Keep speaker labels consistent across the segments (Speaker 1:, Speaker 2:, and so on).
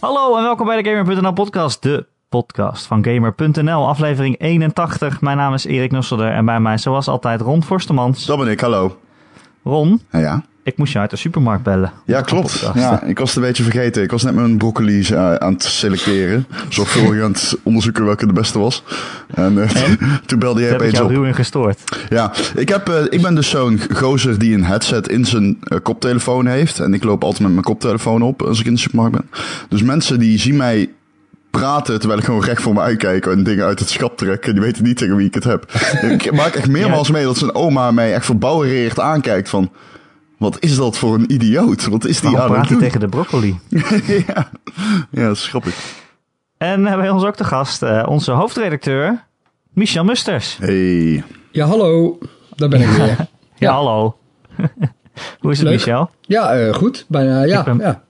Speaker 1: Hallo en welkom bij de Gamer.nl podcast, de podcast van Gamer.nl, aflevering 81. Mijn naam is Erik Nusselder en bij mij zoals altijd Ron Forstemans.
Speaker 2: Dat ben ik, hallo.
Speaker 1: Ron,
Speaker 2: Ja, ja.
Speaker 1: Ik moest je uit de supermarkt bellen.
Speaker 2: Ja, klopt. Ja, ik was het een beetje vergeten. Ik was net mijn broccoli's eh, aan het selecteren. Zorgvuldig aan het onderzoeken welke de beste was. En, eh, toen belde jij
Speaker 1: heb ik
Speaker 2: opeens
Speaker 1: jou
Speaker 2: op.
Speaker 1: ruw in gestoord.
Speaker 2: Ja, ik, heb, eh, ik ben dus zo'n gozer die een headset in zijn koptelefoon heeft. En ik loop altijd met mijn koptelefoon op als ik in de supermarkt ben. Dus mensen die zien mij praten terwijl ik gewoon recht voor me uitkijk en dingen uit het schap trek. En die weten niet tegen wie ik het heb. ik maak echt meermaals mee dat zijn oma mij echt verbouwereerd aankijkt van... Wat is dat voor een idioot? Wat is die
Speaker 1: Waarom
Speaker 2: aan het
Speaker 1: praat tegen de broccoli?
Speaker 2: ja. ja, dat is grappig.
Speaker 1: En eh, bij ons ook de gast, eh, onze hoofdredacteur, Michel Musters.
Speaker 2: Hey.
Speaker 3: Ja, hallo. Daar ben ik weer.
Speaker 1: Ja,
Speaker 3: Ja.
Speaker 1: hallo. Hoe is het,
Speaker 3: Leuk.
Speaker 1: Michel?
Speaker 3: Ja, eh, goed. Bijna, ja,
Speaker 1: Ik ben-
Speaker 3: ja.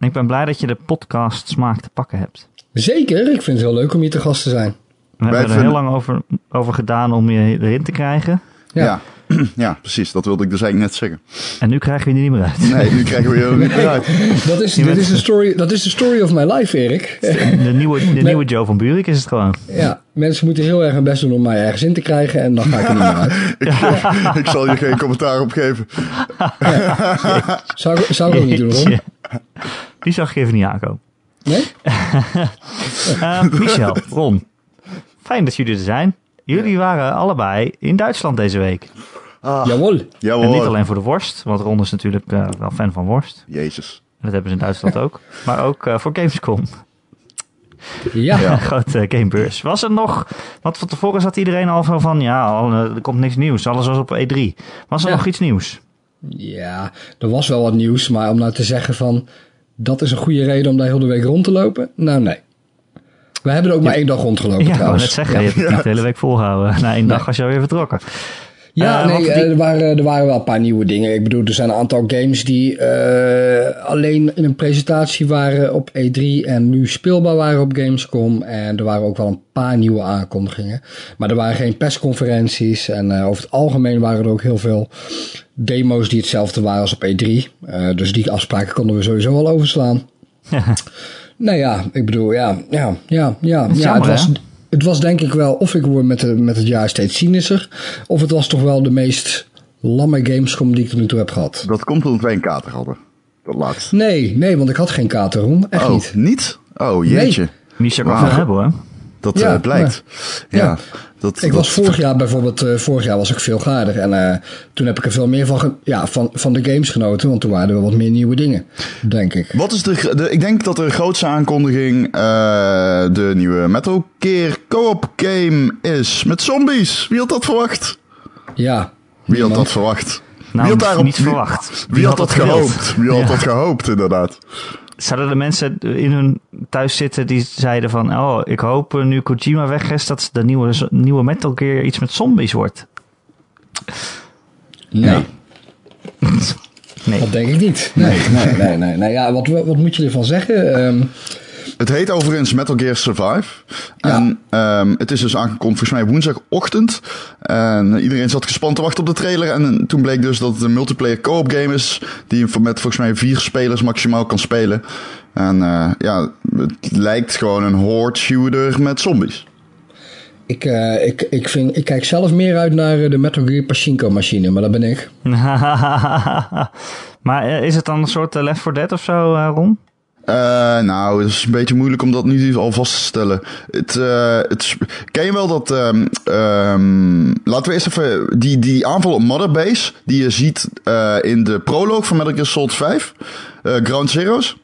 Speaker 1: Ik ben blij dat je de podcast smaak te pakken hebt.
Speaker 3: Zeker. Ik vind het heel leuk om hier te gast te zijn.
Speaker 1: We hebben er
Speaker 2: vinden-
Speaker 1: heel lang over, over gedaan om je erin te krijgen.
Speaker 3: Ja.
Speaker 2: Ja. ja, precies. Dat wilde ik dus eigenlijk net zeggen.
Speaker 1: En nu krijgen we je er niet meer uit.
Speaker 2: Nee, nu krijgen we je er niet meer uit.
Speaker 3: Dat is, dit is de story, dat is de story of my life, Erik.
Speaker 1: De nieuwe, de nieuwe Joe van Buurik is het gewoon.
Speaker 3: ja, mensen moeten heel erg hun best doen om mij ergens in te krijgen en dan ga ik er niet meer uit.
Speaker 2: ik zal je geen commentaar op geven.
Speaker 3: Zou, ik- zou ik ook niet doen, Ron?
Speaker 1: Die zag ik even niet aankomen.
Speaker 3: Nee?
Speaker 1: Eh, Michel, Ron, fijn dat jullie er zijn. Jullie waren allebei in Duitsland deze week.
Speaker 3: Jawel.
Speaker 2: Jawel.
Speaker 1: En niet alleen voor de worst, want Ron is natuurlijk eh, wel fan van worst.
Speaker 2: Jezus.
Speaker 1: Dat hebben ze in Duitsland ook. Maar ook eh, voor Gamescom.
Speaker 3: Ja.
Speaker 2: Ja.
Speaker 1: Een grote gamebeurs. Was er nog, want van tevoren zat iedereen al zo van, ja, al, eh, er komt niks nieuws. Alles was op E3. Was er
Speaker 3: Ja.
Speaker 1: nog iets nieuws?
Speaker 3: Ja, er was wel wat nieuws, maar om nou te zeggen van... dat is een goede reden om daar heel de week rond te lopen? Nou, nee. We hebben er ook maar één dag rondgelopen
Speaker 1: Ja, ik wou
Speaker 3: trouwens.
Speaker 1: net zeggen, je hebt het niet de hele week volgehouden. Na één dag was je alweer vertrokken.
Speaker 3: Ja,
Speaker 1: Eh,
Speaker 3: nee,
Speaker 1: die-
Speaker 3: eh, er, waren, er waren wel een paar nieuwe dingen. Ik bedoel, er zijn een aantal games die eh, alleen in een presentatie waren op E3 en nu speelbaar waren op Gamescom. En er waren ook wel een paar nieuwe aankondigingen. Maar er waren geen persconferenties en over het algemeen waren er ook heel veel demo's die hetzelfde waren als op E3. Eh, dus die afspraken konden we sowieso al overslaan. Nou ja, ik bedoel, ja, ja, ja, ja. ja
Speaker 1: jammer,
Speaker 3: het, was,
Speaker 1: hè?
Speaker 3: Het was denk ik wel, of ik word met, de, met het jaar steeds cynischer, of het was toch wel de meest lamme Gamescom die ik tot nu toe heb gehad.
Speaker 2: Dat komt omdat wij een kater hadden. Dat laatst.
Speaker 3: Nee, nee, want ik had geen kateron, echt
Speaker 2: Oh,
Speaker 3: niet.
Speaker 2: niet? Oh, jeetje.
Speaker 1: Michel kan
Speaker 2: Wauw.
Speaker 1: veel hebben hoor.
Speaker 2: Dat
Speaker 3: Ja,
Speaker 2: eh, blijkt. Ja.
Speaker 3: ja.
Speaker 2: Dat,
Speaker 3: Ik
Speaker 2: dat-
Speaker 3: was vorig jaar bijvoorbeeld, eh, vorig jaar was ik veel gaarder en eh, toen heb ik er veel meer van, ja, van, van de games genoten, want toen waren er wel wat meer nieuwe dingen, denk ik.
Speaker 2: Wat is de, de... Ik denk dat de grootste aankondiging eh, de nieuwe Metal Gear Co-op game is. Met zombies. Wie had dat verwacht?
Speaker 3: Ja.
Speaker 2: Wie had dat verwacht?
Speaker 1: Nou,
Speaker 2: wie had daarop,
Speaker 1: niet verwacht.
Speaker 2: Wie, had dat gehoopt? Wie had
Speaker 1: Ja.
Speaker 2: dat gehoopt, inderdaad?
Speaker 1: Zouden de mensen in hun thuis zitten die zeiden van... Oh, ik hoop eh, nu Kojima weg is dat de nieuwe, nieuwe Metal Gear iets met zombies wordt.
Speaker 3: Nee.
Speaker 1: Nee.
Speaker 3: Dat denk ik niet. Nee, nee, nee. nee, nee. Ja, wat, wat moet je ervan zeggen? Ehm,
Speaker 2: Het heet overigens Metal Gear Survive.
Speaker 3: Ja.
Speaker 2: En ehm, het is dus aangekondigd volgens mij woensdagochtend. En iedereen zat gespannen te wachten op de trailer. En toen bleek dus dat het een multiplayer co-op game is. Die je met volgens mij vier spelers maximaal kan spelen. En eh, ja, het lijkt gewoon een horde shooter met zombies.
Speaker 3: ik, eh, ik, ik, vind, ik kijk zelf meer uit naar eh, de Metal Gear Pachinko machine, maar dat ben ik.
Speaker 1: maar is het dan een soort Left 4 Dead of zo, Ron?
Speaker 2: Eh, nou, het is een beetje moeilijk om dat nu al vast te stellen. Het, eh, het, ken je wel dat... ehm, ehm, laten we eerst even... Die, die aanval op Mother Base... die je ziet eh, in de proloog van Metal Gear Solid 5... eh, Ground Zeroes.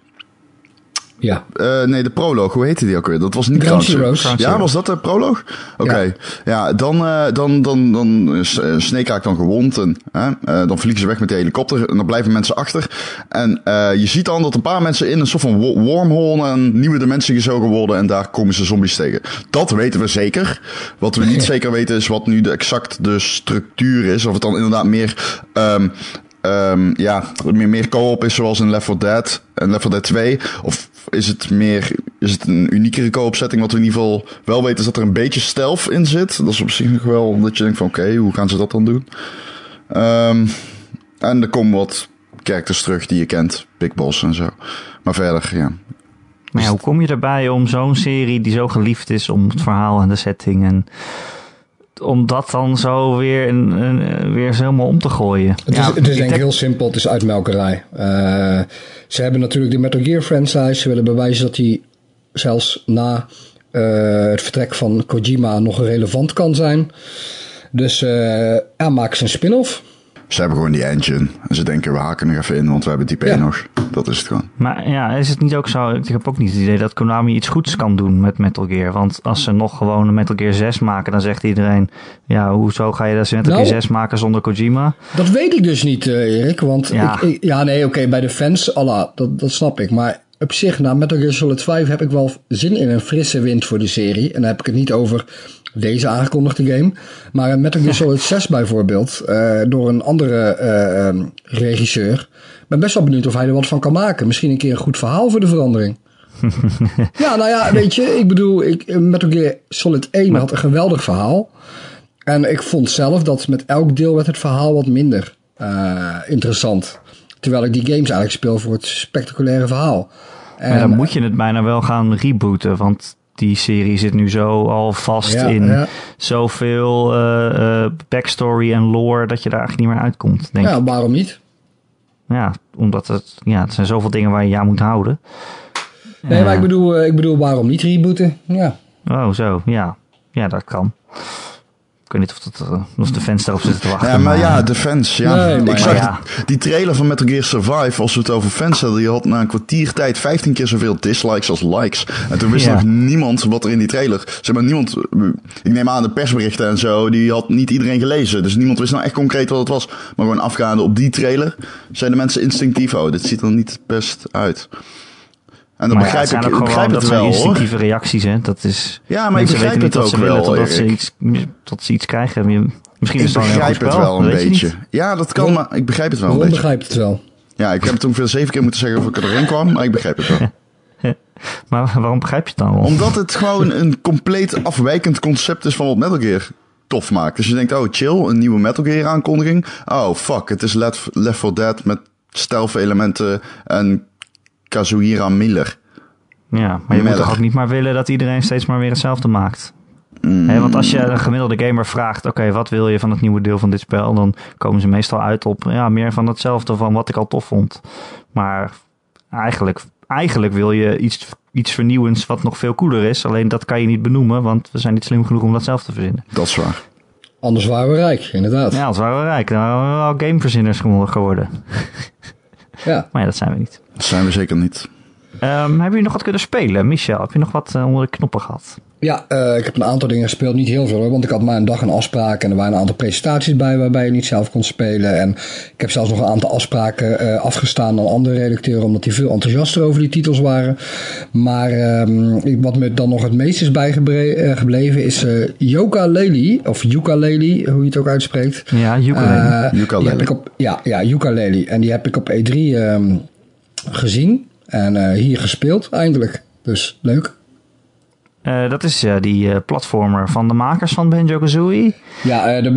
Speaker 3: Ja.
Speaker 2: Eh, nee, de proloog. Hoe heette die ook weer? Dat was niet
Speaker 3: Ground Zeroes.
Speaker 2: Ja, was dat de proloog? Oké.
Speaker 3: Ja.
Speaker 2: Ja. dan, eh, dan, dan, dan is eh, Snake dan gewond. En dan vliegen ze weg met de helikopter. En dan blijven mensen achter. En je ziet dan dat een paar mensen in een soort van wo- wormhole naar een nieuwe dimensie gezogen worden. En daar komen ze zombies tegen. Dat weten we zeker. Wat we niet zeker weten is wat nu de exact de structuur is. Of het dan inderdaad meer... ehm, ehm, ja, meer, meer co-op is zoals in Left 4 Dead en Left 4 Dead 2? Of is het meer, is het een uniekere co-op setting? Wat we in ieder geval wel weten is dat er een beetje stealth in zit. Dat is op zich nog wel dat je denkt van oké, hoe gaan ze dat dan doen? Ehm, en er komen wat characters terug die je kent. Big Boss en zo. Maar verder, ja.
Speaker 1: Maar ja, hoe kom je erbij om zo'n serie die zo geliefd is om het verhaal en de setting en om dat dan zo weer, een, een, weer zo helemaal om te gooien?
Speaker 3: Het
Speaker 1: Ja,
Speaker 3: is, het is
Speaker 1: ik
Speaker 3: denk ik
Speaker 1: denk-
Speaker 3: heel simpel, het is uitmelkerij. Eh, ze hebben natuurlijk de Metal Gear franchise. Ze willen bewijzen dat die zelfs na eh, het vertrek van Kojima nog relevant kan zijn. Dus eh ja, maken ze een spin-off.
Speaker 2: Ze hebben gewoon die engine. En ze denken, we haken nog even in, want we hebben type
Speaker 3: Ja.
Speaker 2: 1 nog. Dat is het gewoon.
Speaker 1: Maar ja, is het niet ook zo? Ik heb ook niet het idee dat Konami iets goeds kan doen met Metal Gear. Want als ze nog gewoon een Metal Gear 6 maken, dan zegt iedereen: Ja, hoezo ga je dat Metal
Speaker 3: Nou.
Speaker 1: Gear 6 maken zonder Kojima?
Speaker 3: Dat weet ik dus niet, eh, Erik. Want
Speaker 1: Ja.
Speaker 3: ik, ik- ja, nee, oké, bij de fans, Allah, dat, dat snap ik. Maar op zich, na Metal Gear Solid 5 heb ik wel zin in een frisse wind voor de serie. En dan heb ik het niet over deze aangekondigde game. Maar een Metal Gear Solid 6 bijvoorbeeld, eh, door een andere eh, ehm, regisseur. Ik ben best wel benieuwd of hij er wat van kan maken. Misschien een keer een goed verhaal voor de verandering. ja, nou ja, weet je, ik bedoel, ik, Metal Gear Solid 1 had een geweldig verhaal. En ik vond zelf dat met elk deel werd het verhaal wat minder eh, interessant. Terwijl ik die games eigenlijk speel voor het spectaculaire verhaal. En,
Speaker 1: Maar dan moet je het bijna wel gaan rebooten. Want die serie zit nu zo al vast
Speaker 3: Ja,
Speaker 1: in
Speaker 3: ja.
Speaker 1: zoveel eh, eh, backstory en lore dat je daar eigenlijk niet meer uitkomt. Denk
Speaker 3: ja,
Speaker 1: ik.
Speaker 3: waarom niet?
Speaker 1: Ja, omdat het, ja, het zijn zoveel dingen waar je je aan moet houden.
Speaker 3: Nee, maar ik bedoel, eh, ik bedoel, waarom niet rebooten? Ja.
Speaker 1: Oh, zo. Ja, ja dat kan. Ik weet niet of, dat, eh, of de fans daarop zitten te wachten.
Speaker 2: Ja, maar ja, de fans. Ja.
Speaker 3: Nee,
Speaker 2: ik zag
Speaker 1: ja.
Speaker 2: die- die trailer van Metal Gear Survive, als we het over fans hadden, die had na een kwartier tijd 15 keer zoveel dislikes als likes. En toen wist
Speaker 1: Ja.
Speaker 2: nog niemand wat er in die trailer. Zeg maar, niemand, ik neem aan de persberichten en zo, die had niet iedereen gelezen. Dus niemand wist nou echt concreet wat het was. Maar gewoon afgaande op die trailer, zijn de mensen instinctief, oh, dit ziet er niet best uit. En dan
Speaker 1: ja,
Speaker 2: begrijp
Speaker 1: zijn
Speaker 2: ik, ik begrijp
Speaker 1: dat
Speaker 2: het
Speaker 1: zijn
Speaker 2: wel hoor.
Speaker 1: reacties, hè. Dat is,
Speaker 2: Ja, maar ik begrijp het ook
Speaker 1: willen
Speaker 2: wel,
Speaker 1: totdat ze, iets, tot ze iets krijgen. Misschien is
Speaker 2: Ik
Speaker 1: het
Speaker 2: begrijp het
Speaker 1: spel,
Speaker 2: wel een beetje. Ja, dat kan, maar ik begrijp het wel
Speaker 3: Ron
Speaker 2: beetje.
Speaker 3: begrijpt het wel.
Speaker 2: Ja, ik heb het ongeveer zeven keer moeten zeggen of ik erin kwam, maar ik begrijp het wel.
Speaker 1: Maar waarom begrijp je het dan wel?
Speaker 2: Omdat het gewoon een compleet afwijkend concept is van wat Metal Gear tof maakt. Dus je denkt, oh chill, een nieuwe Metal Gear aankondiging. Oh fuck, het is Left, Left 4 Dead met stealth elementen en Kazuhira Miller.
Speaker 1: Ja, maar je moet toch ook niet maar willen dat iedereen steeds maar weer hetzelfde maakt.
Speaker 2: Mm.
Speaker 1: Hè, want als je een gemiddelde gamer vraagt, oké, wat wil je van het nieuwe deel van dit spel? Dan komen ze meestal uit op ja, meer van hetzelfde van wat ik al tof vond. Maar eigenlijk, eigenlijk wil je iets, iets vernieuwends wat nog veel cooler is. Alleen dat kan je niet benoemen, want we zijn niet slim genoeg om dat zelf te verzinnen.
Speaker 2: Dat is waar.
Speaker 3: Anders waren we rijk, inderdaad.
Speaker 1: Ja, als waren we rijk, dan waren we wel gameverzinners geworden.
Speaker 3: Ja.
Speaker 1: Maar ja, dat zijn we niet.
Speaker 2: Dat zijn we zeker niet.
Speaker 1: Ehm, hebben jullie nog wat kunnen spelen? Michel, heb je nog wat eh, onder de knoppen gehad?
Speaker 3: Ja, eh, ik heb een aantal dingen gespeeld. Niet heel veel hoor, want ik had maar een dag een afspraak. En er waren een aantal presentaties bij waarbij je niet zelf kon spelen. En ik heb zelfs nog een aantal afspraken eh, afgestaan aan andere redacteuren. Omdat die veel enthousiaster over die titels waren. Maar ehm, wat me dan nog het meest is bijgebleven is eh Yoka Lely. Of Yuka Lely, hoe je het ook uitspreekt.
Speaker 1: Ja,
Speaker 3: ik op, ja, ja, ukulele. En die heb ik op E3 ehm, gezien. En eh, hier gespeeld eindelijk. Dus leuk.
Speaker 1: Eh, dat is ja, die eh, platformer van de makers van Banjo-Kazooie.
Speaker 3: Ja, de,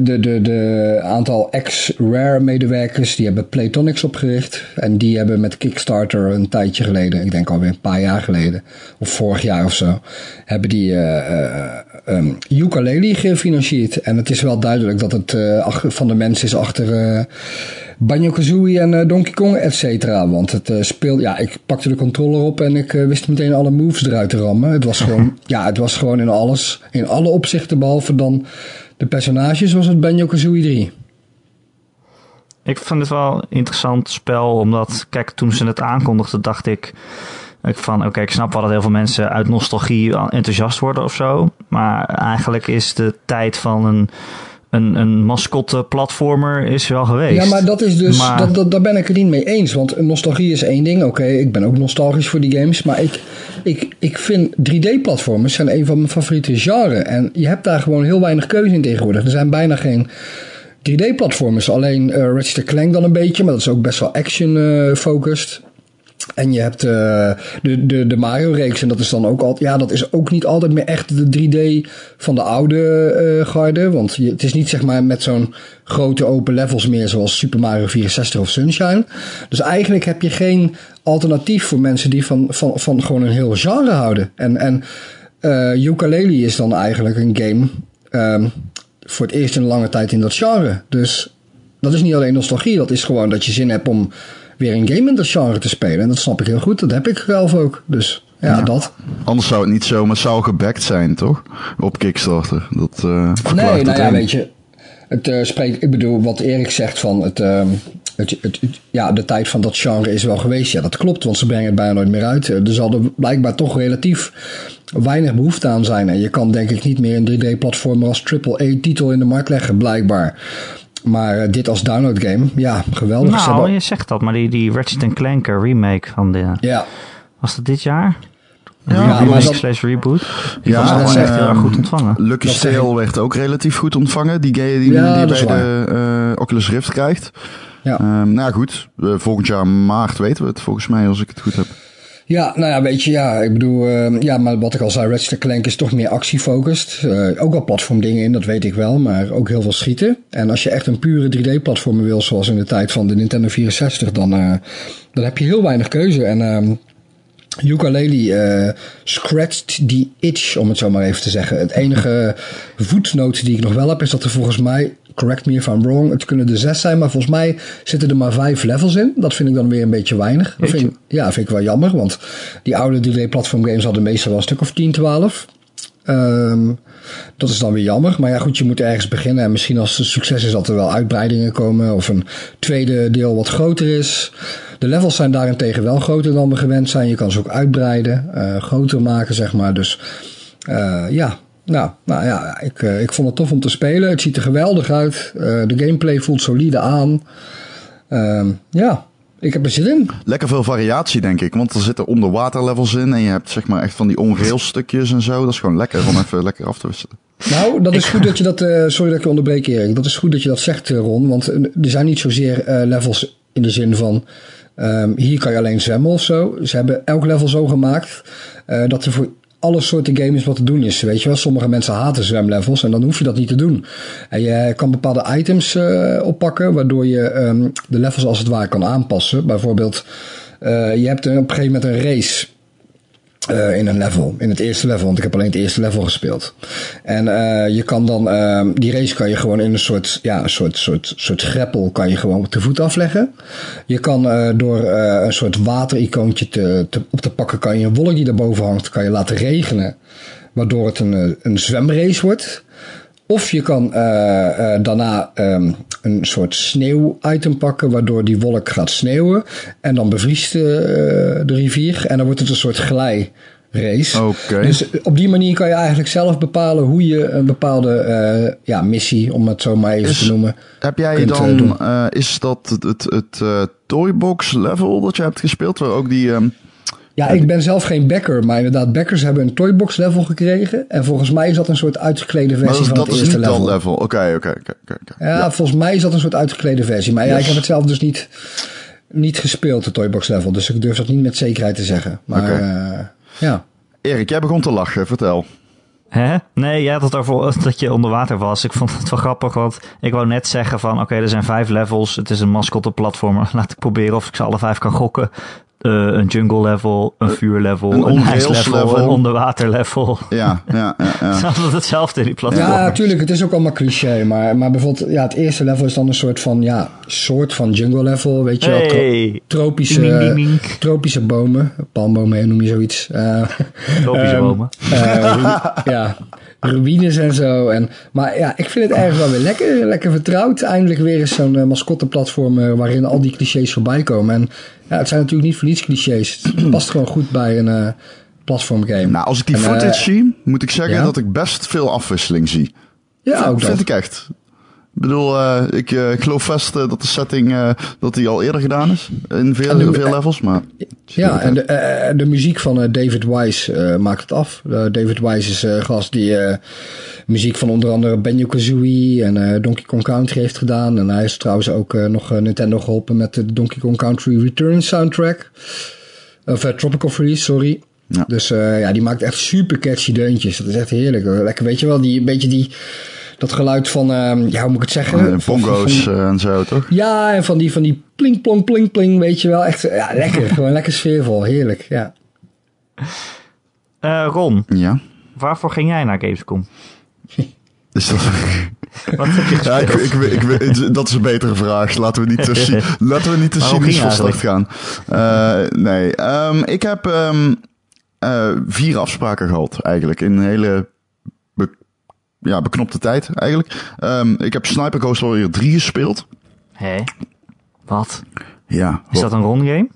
Speaker 3: de, de, de aantal ex-Rare medewerkers die hebben Playtonics opgericht. En die hebben met Kickstarter een tijdje geleden, ik denk alweer een paar jaar geleden, of vorig jaar of zo, hebben die ehm, ukulele gefinancierd. En het is wel duidelijk dat het van de mensen is achter Banjo-Kazooie en eh, Donkey Kong, et cetera. Want het eh, speelt, ja, ik pakte de controller op en ik eh, wist meteen alle moves eruit te rammen. Het was gewoon, ja, het was gewoon in alles, in alle opzichten, behalve dan de personages, was het Banjo-Kazooie 3.
Speaker 1: Ik vind het wel een interessant spel, omdat, kijk, toen ze het aankondigden, dacht ik, ik van, oké, ik snap wel dat heel veel mensen uit nostalgie enthousiast worden of zo. Maar eigenlijk is de tijd van een, een, een mascotte platformer is wel geweest.
Speaker 3: Ja, maar dat is dus,
Speaker 1: Maar-
Speaker 3: dat, dat, daar ben ik het niet mee eens. Want nostalgie is één ding. Oké, ik ben ook nostalgisch voor die games. Maar ik, ik, ik vind 3D-platformers zijn een van mijn favoriete genres. En je hebt daar gewoon heel weinig keuze in tegenwoordig. Er zijn bijna geen 3D-platformers. Alleen eh Ratchet Clank dan een beetje. Maar dat is ook best wel action-focused. En je hebt uh, de, de, de Mario-reeks. En dat is dan ook altijd. Ja, dat is ook niet altijd meer echt de 3D van de oude uh, garde. Want je, het is niet zeg maar met zo'n grote open levels meer. Zoals Super Mario 64 of Sunshine. Dus eigenlijk heb je geen alternatief voor mensen die van, van, van gewoon een heel genre houden. En, en uh, Ukulele is dan eigenlijk een game. Um, voor het eerst in een lange tijd in dat genre. Dus dat is niet alleen nostalgie. Dat is gewoon dat je zin hebt om weer een game in dat genre te spelen. En dat snap ik heel goed. Dat heb ik zelf ook. Dus ja, dat.
Speaker 2: Anders zou het niet zo massaal gebackt zijn, toch? Op Kickstarter. Dat, uh,
Speaker 3: nee, nou ja, weet je. Het uh, spreekt, ik bedoel, wat Erik zegt van het, uh, het, het, ja, de tijd van dat genre is wel geweest. Ja, dat klopt, want ze brengen het bijna nooit meer uit. Er zal er blijkbaar toch relatief weinig behoefte aan zijn. En je kan denk ik niet meer een 3D-platformer als AAA-titel in de markt leggen, blijkbaar. Maar uh, dit als download game, ja, geweldig.
Speaker 1: Nou, hebben... je zegt dat, maar die, die Ratchet Clank remake van de...
Speaker 3: Ja.
Speaker 1: Was dat dit jaar?
Speaker 2: Ja,
Speaker 1: ja dat... slash reboot. Die ja, was echt heel erg goed ontvangen.
Speaker 2: Lucky Tale werd ook relatief goed ontvangen. Die game die, ja, die bij de uh, Oculus Rift krijgt. Ja. Um, nou goed, uh, volgend jaar maart weten we het volgens mij, als ik het goed heb.
Speaker 3: Ja, nou ja, weet je, ja, ik bedoel, uh, ja, maar wat ik al zei, Ratchet Clank is toch meer actiefocust. Uh, ook wel platform dingen in, dat weet ik wel, maar ook heel veel schieten. En als je echt een pure 3D-platform wil, zoals in de tijd van de Nintendo 64, dan, uh, dan heb je heel weinig keuze. En um, Ukulele scratched the itch, om het zo maar even te zeggen. Het enige voetnoot die ik nog wel heb, is dat er volgens mij correct me if I'm wrong. Het kunnen er zes zijn, maar volgens mij zitten er maar vijf levels in. Dat vind ik dan weer een beetje weinig. Dat vind ja, vind ik wel jammer, want die oude 3D-platform games hadden meestal wel een stuk of 10, 12. Um, dat is dan weer jammer. Maar ja, goed, je moet ergens beginnen. En misschien als het succes is dat er wel uitbreidingen komen. Of een tweede deel wat groter is. De levels zijn daarentegen wel groter dan we gewend zijn. Je kan ze ook uitbreiden, uh, groter maken, zeg maar. Dus uh, ja, nou, nou ja, ik, uh, ik vond het tof om te spelen. Het ziet er geweldig uit. Uh, de gameplay voelt solide aan. Uh, ja, ik heb er zin in.
Speaker 2: Lekker veel variatie, denk ik. Want er zitten onderwaterlevels in. En je hebt zeg maar echt van die onrail stukjes en zo. Dat is gewoon lekker om even lekker af te wisselen.
Speaker 3: Nou, dat is goed dat je dat... Uh, sorry dat ik je onderbreek, Erik. Dat is goed dat je dat zegt, Ron. Want er zijn niet zozeer levels in de zin van... Um, hier kan je alleen zwemmen of zo. Ze hebben elk level zo gemaakt... dat er voor alle soorten games wat te doen is. Weet je wel, sommige mensen haten zwemlevels en dan hoef je dat niet te doen. En je kan bepaalde items uh, oppakken, waardoor je um, de levels als het ware kan aanpassen. Bijvoorbeeld, uh, je hebt op een gegeven moment een race. Uh, in een level, in het eerste level, want ik heb alleen het eerste level gespeeld. En uh, je kan dan, uh, die race kan je gewoon in een soort, ja, een soort, soort, soort greppel kan je gewoon te voet afleggen. Je kan door een soort watericoontje te, te, op te pakken, kan je een wolk die daarboven hangt, kan je laten regenen. Waardoor het een, een zwemrace wordt. Of je kan uh, uh, daarna um, een soort sneeuw-item pakken, waardoor die wolk gaat sneeuwen. En dan bevriest uh, de rivier en dan wordt het een soort glijrace.
Speaker 2: Okay.
Speaker 3: Dus op die manier kan je eigenlijk zelf bepalen hoe je een bepaalde ja, missie, om het zo maar even is, te noemen.
Speaker 2: Heb jij dan, is dat het, het, het Toybox level dat je hebt gespeeld, waar ook die. Um
Speaker 3: ja, ik ben zelf geen backer, maar inderdaad, backers hebben een toybox level gekregen. En volgens mij is dat een soort uitgeklede versie van het eerste level.
Speaker 2: dat level. Oké, oké, oké.
Speaker 3: Ja, volgens mij is dat een soort uitgeklede versie. Maar ja, ik heb het zelf dus niet, niet gespeeld, de toybox level. Dus ik durf dat niet met zekerheid te zeggen. Maar okay. uh, ja.
Speaker 2: Erik, jij begon te lachen. Vertel.
Speaker 1: Hè? Nee, jij had het over dat je onder water was. Ik vond het wel grappig, want ik wou net zeggen van... oké, er zijn vijf levels, het is een mascotte platformer. Laat ik proberen of ik ze alle vijf kan gokken. Uh, een jungle level, een vuur level, een, een level, level, een onderwater level.
Speaker 2: Ja, ja, ja. ja.
Speaker 1: het is altijd hetzelfde in die platform.
Speaker 3: Ja, natuurlijk. Het is ook allemaal cliché. Maar, maar bijvoorbeeld, ja, het eerste level is dan een soort van, ja, soort van jungle level. Weet je wel, tro tropische, ding, ding, ding. tropische bomen. Palmbomen noem je zoiets. Uh,
Speaker 1: tropische um, bomen.
Speaker 3: Uh, ja, ruïnes en zo. En, maar ja, ik vind het ergens wel weer lekker, lekker vertrouwd. Eindelijk weer eens zo'n uh, mascotteplatform uh, waarin al die clichés voorbij komen. En ja, het zijn natuurlijk niet voor niets clichés. Het past gewoon goed bij een uh, platform game.
Speaker 2: Nou, als ik die en, footage zie, moet ik zeggen ja? dat ik best veel afwisseling zie.
Speaker 3: Ja, ook
Speaker 2: vind ik echt. Ik bedoel, uh, ik, uh, ik geloof vast uh, dat de setting dat die al eerder gedaan is. In veel, de, veel levels, maar...
Speaker 3: Ja, en de, de muziek van David Wise maakt het af. David Wise is een gast die muziek van onder andere Banjo-Kazooie en Donkey Kong Country heeft gedaan. En hij is trouwens ook nog Nintendo geholpen met de Donkey Kong Country Return soundtrack. Of Tropical Freeze, sorry.
Speaker 2: Ja.
Speaker 3: Dus ja, die maakt echt super catchy deuntjes. Dat is echt heerlijk. Lekker, weet je wel, die, een beetje die, dat geluid van, uh, ja, hoe moet ik het zeggen?
Speaker 2: Bongo's van, en zo, toch?
Speaker 3: Ja, en van die, van die pling, plong, pling, pling, weet je wel. Echt, ja, lekker. gewoon lekker sfeervol. Heerlijk, ja.
Speaker 1: Uh, Ron.
Speaker 2: Ja?
Speaker 1: Waarvoor ging jij naar Gamescom?
Speaker 2: Is dat...
Speaker 1: Wat heb je
Speaker 2: ja, ik, ik, ik, ik, dat is een betere vraag. Laten we niet te, laten we niet te cynisch van start gaan. Uh, nee, um, ik heb um, uh, vier afspraken gehad eigenlijk. In een hele ja, beknopte tijd eigenlijk. Um, ik heb Sniper Ghost Warrior 3 gespeeld.
Speaker 1: Hé? Wat?
Speaker 2: Ja.
Speaker 1: Is dat een rondgame?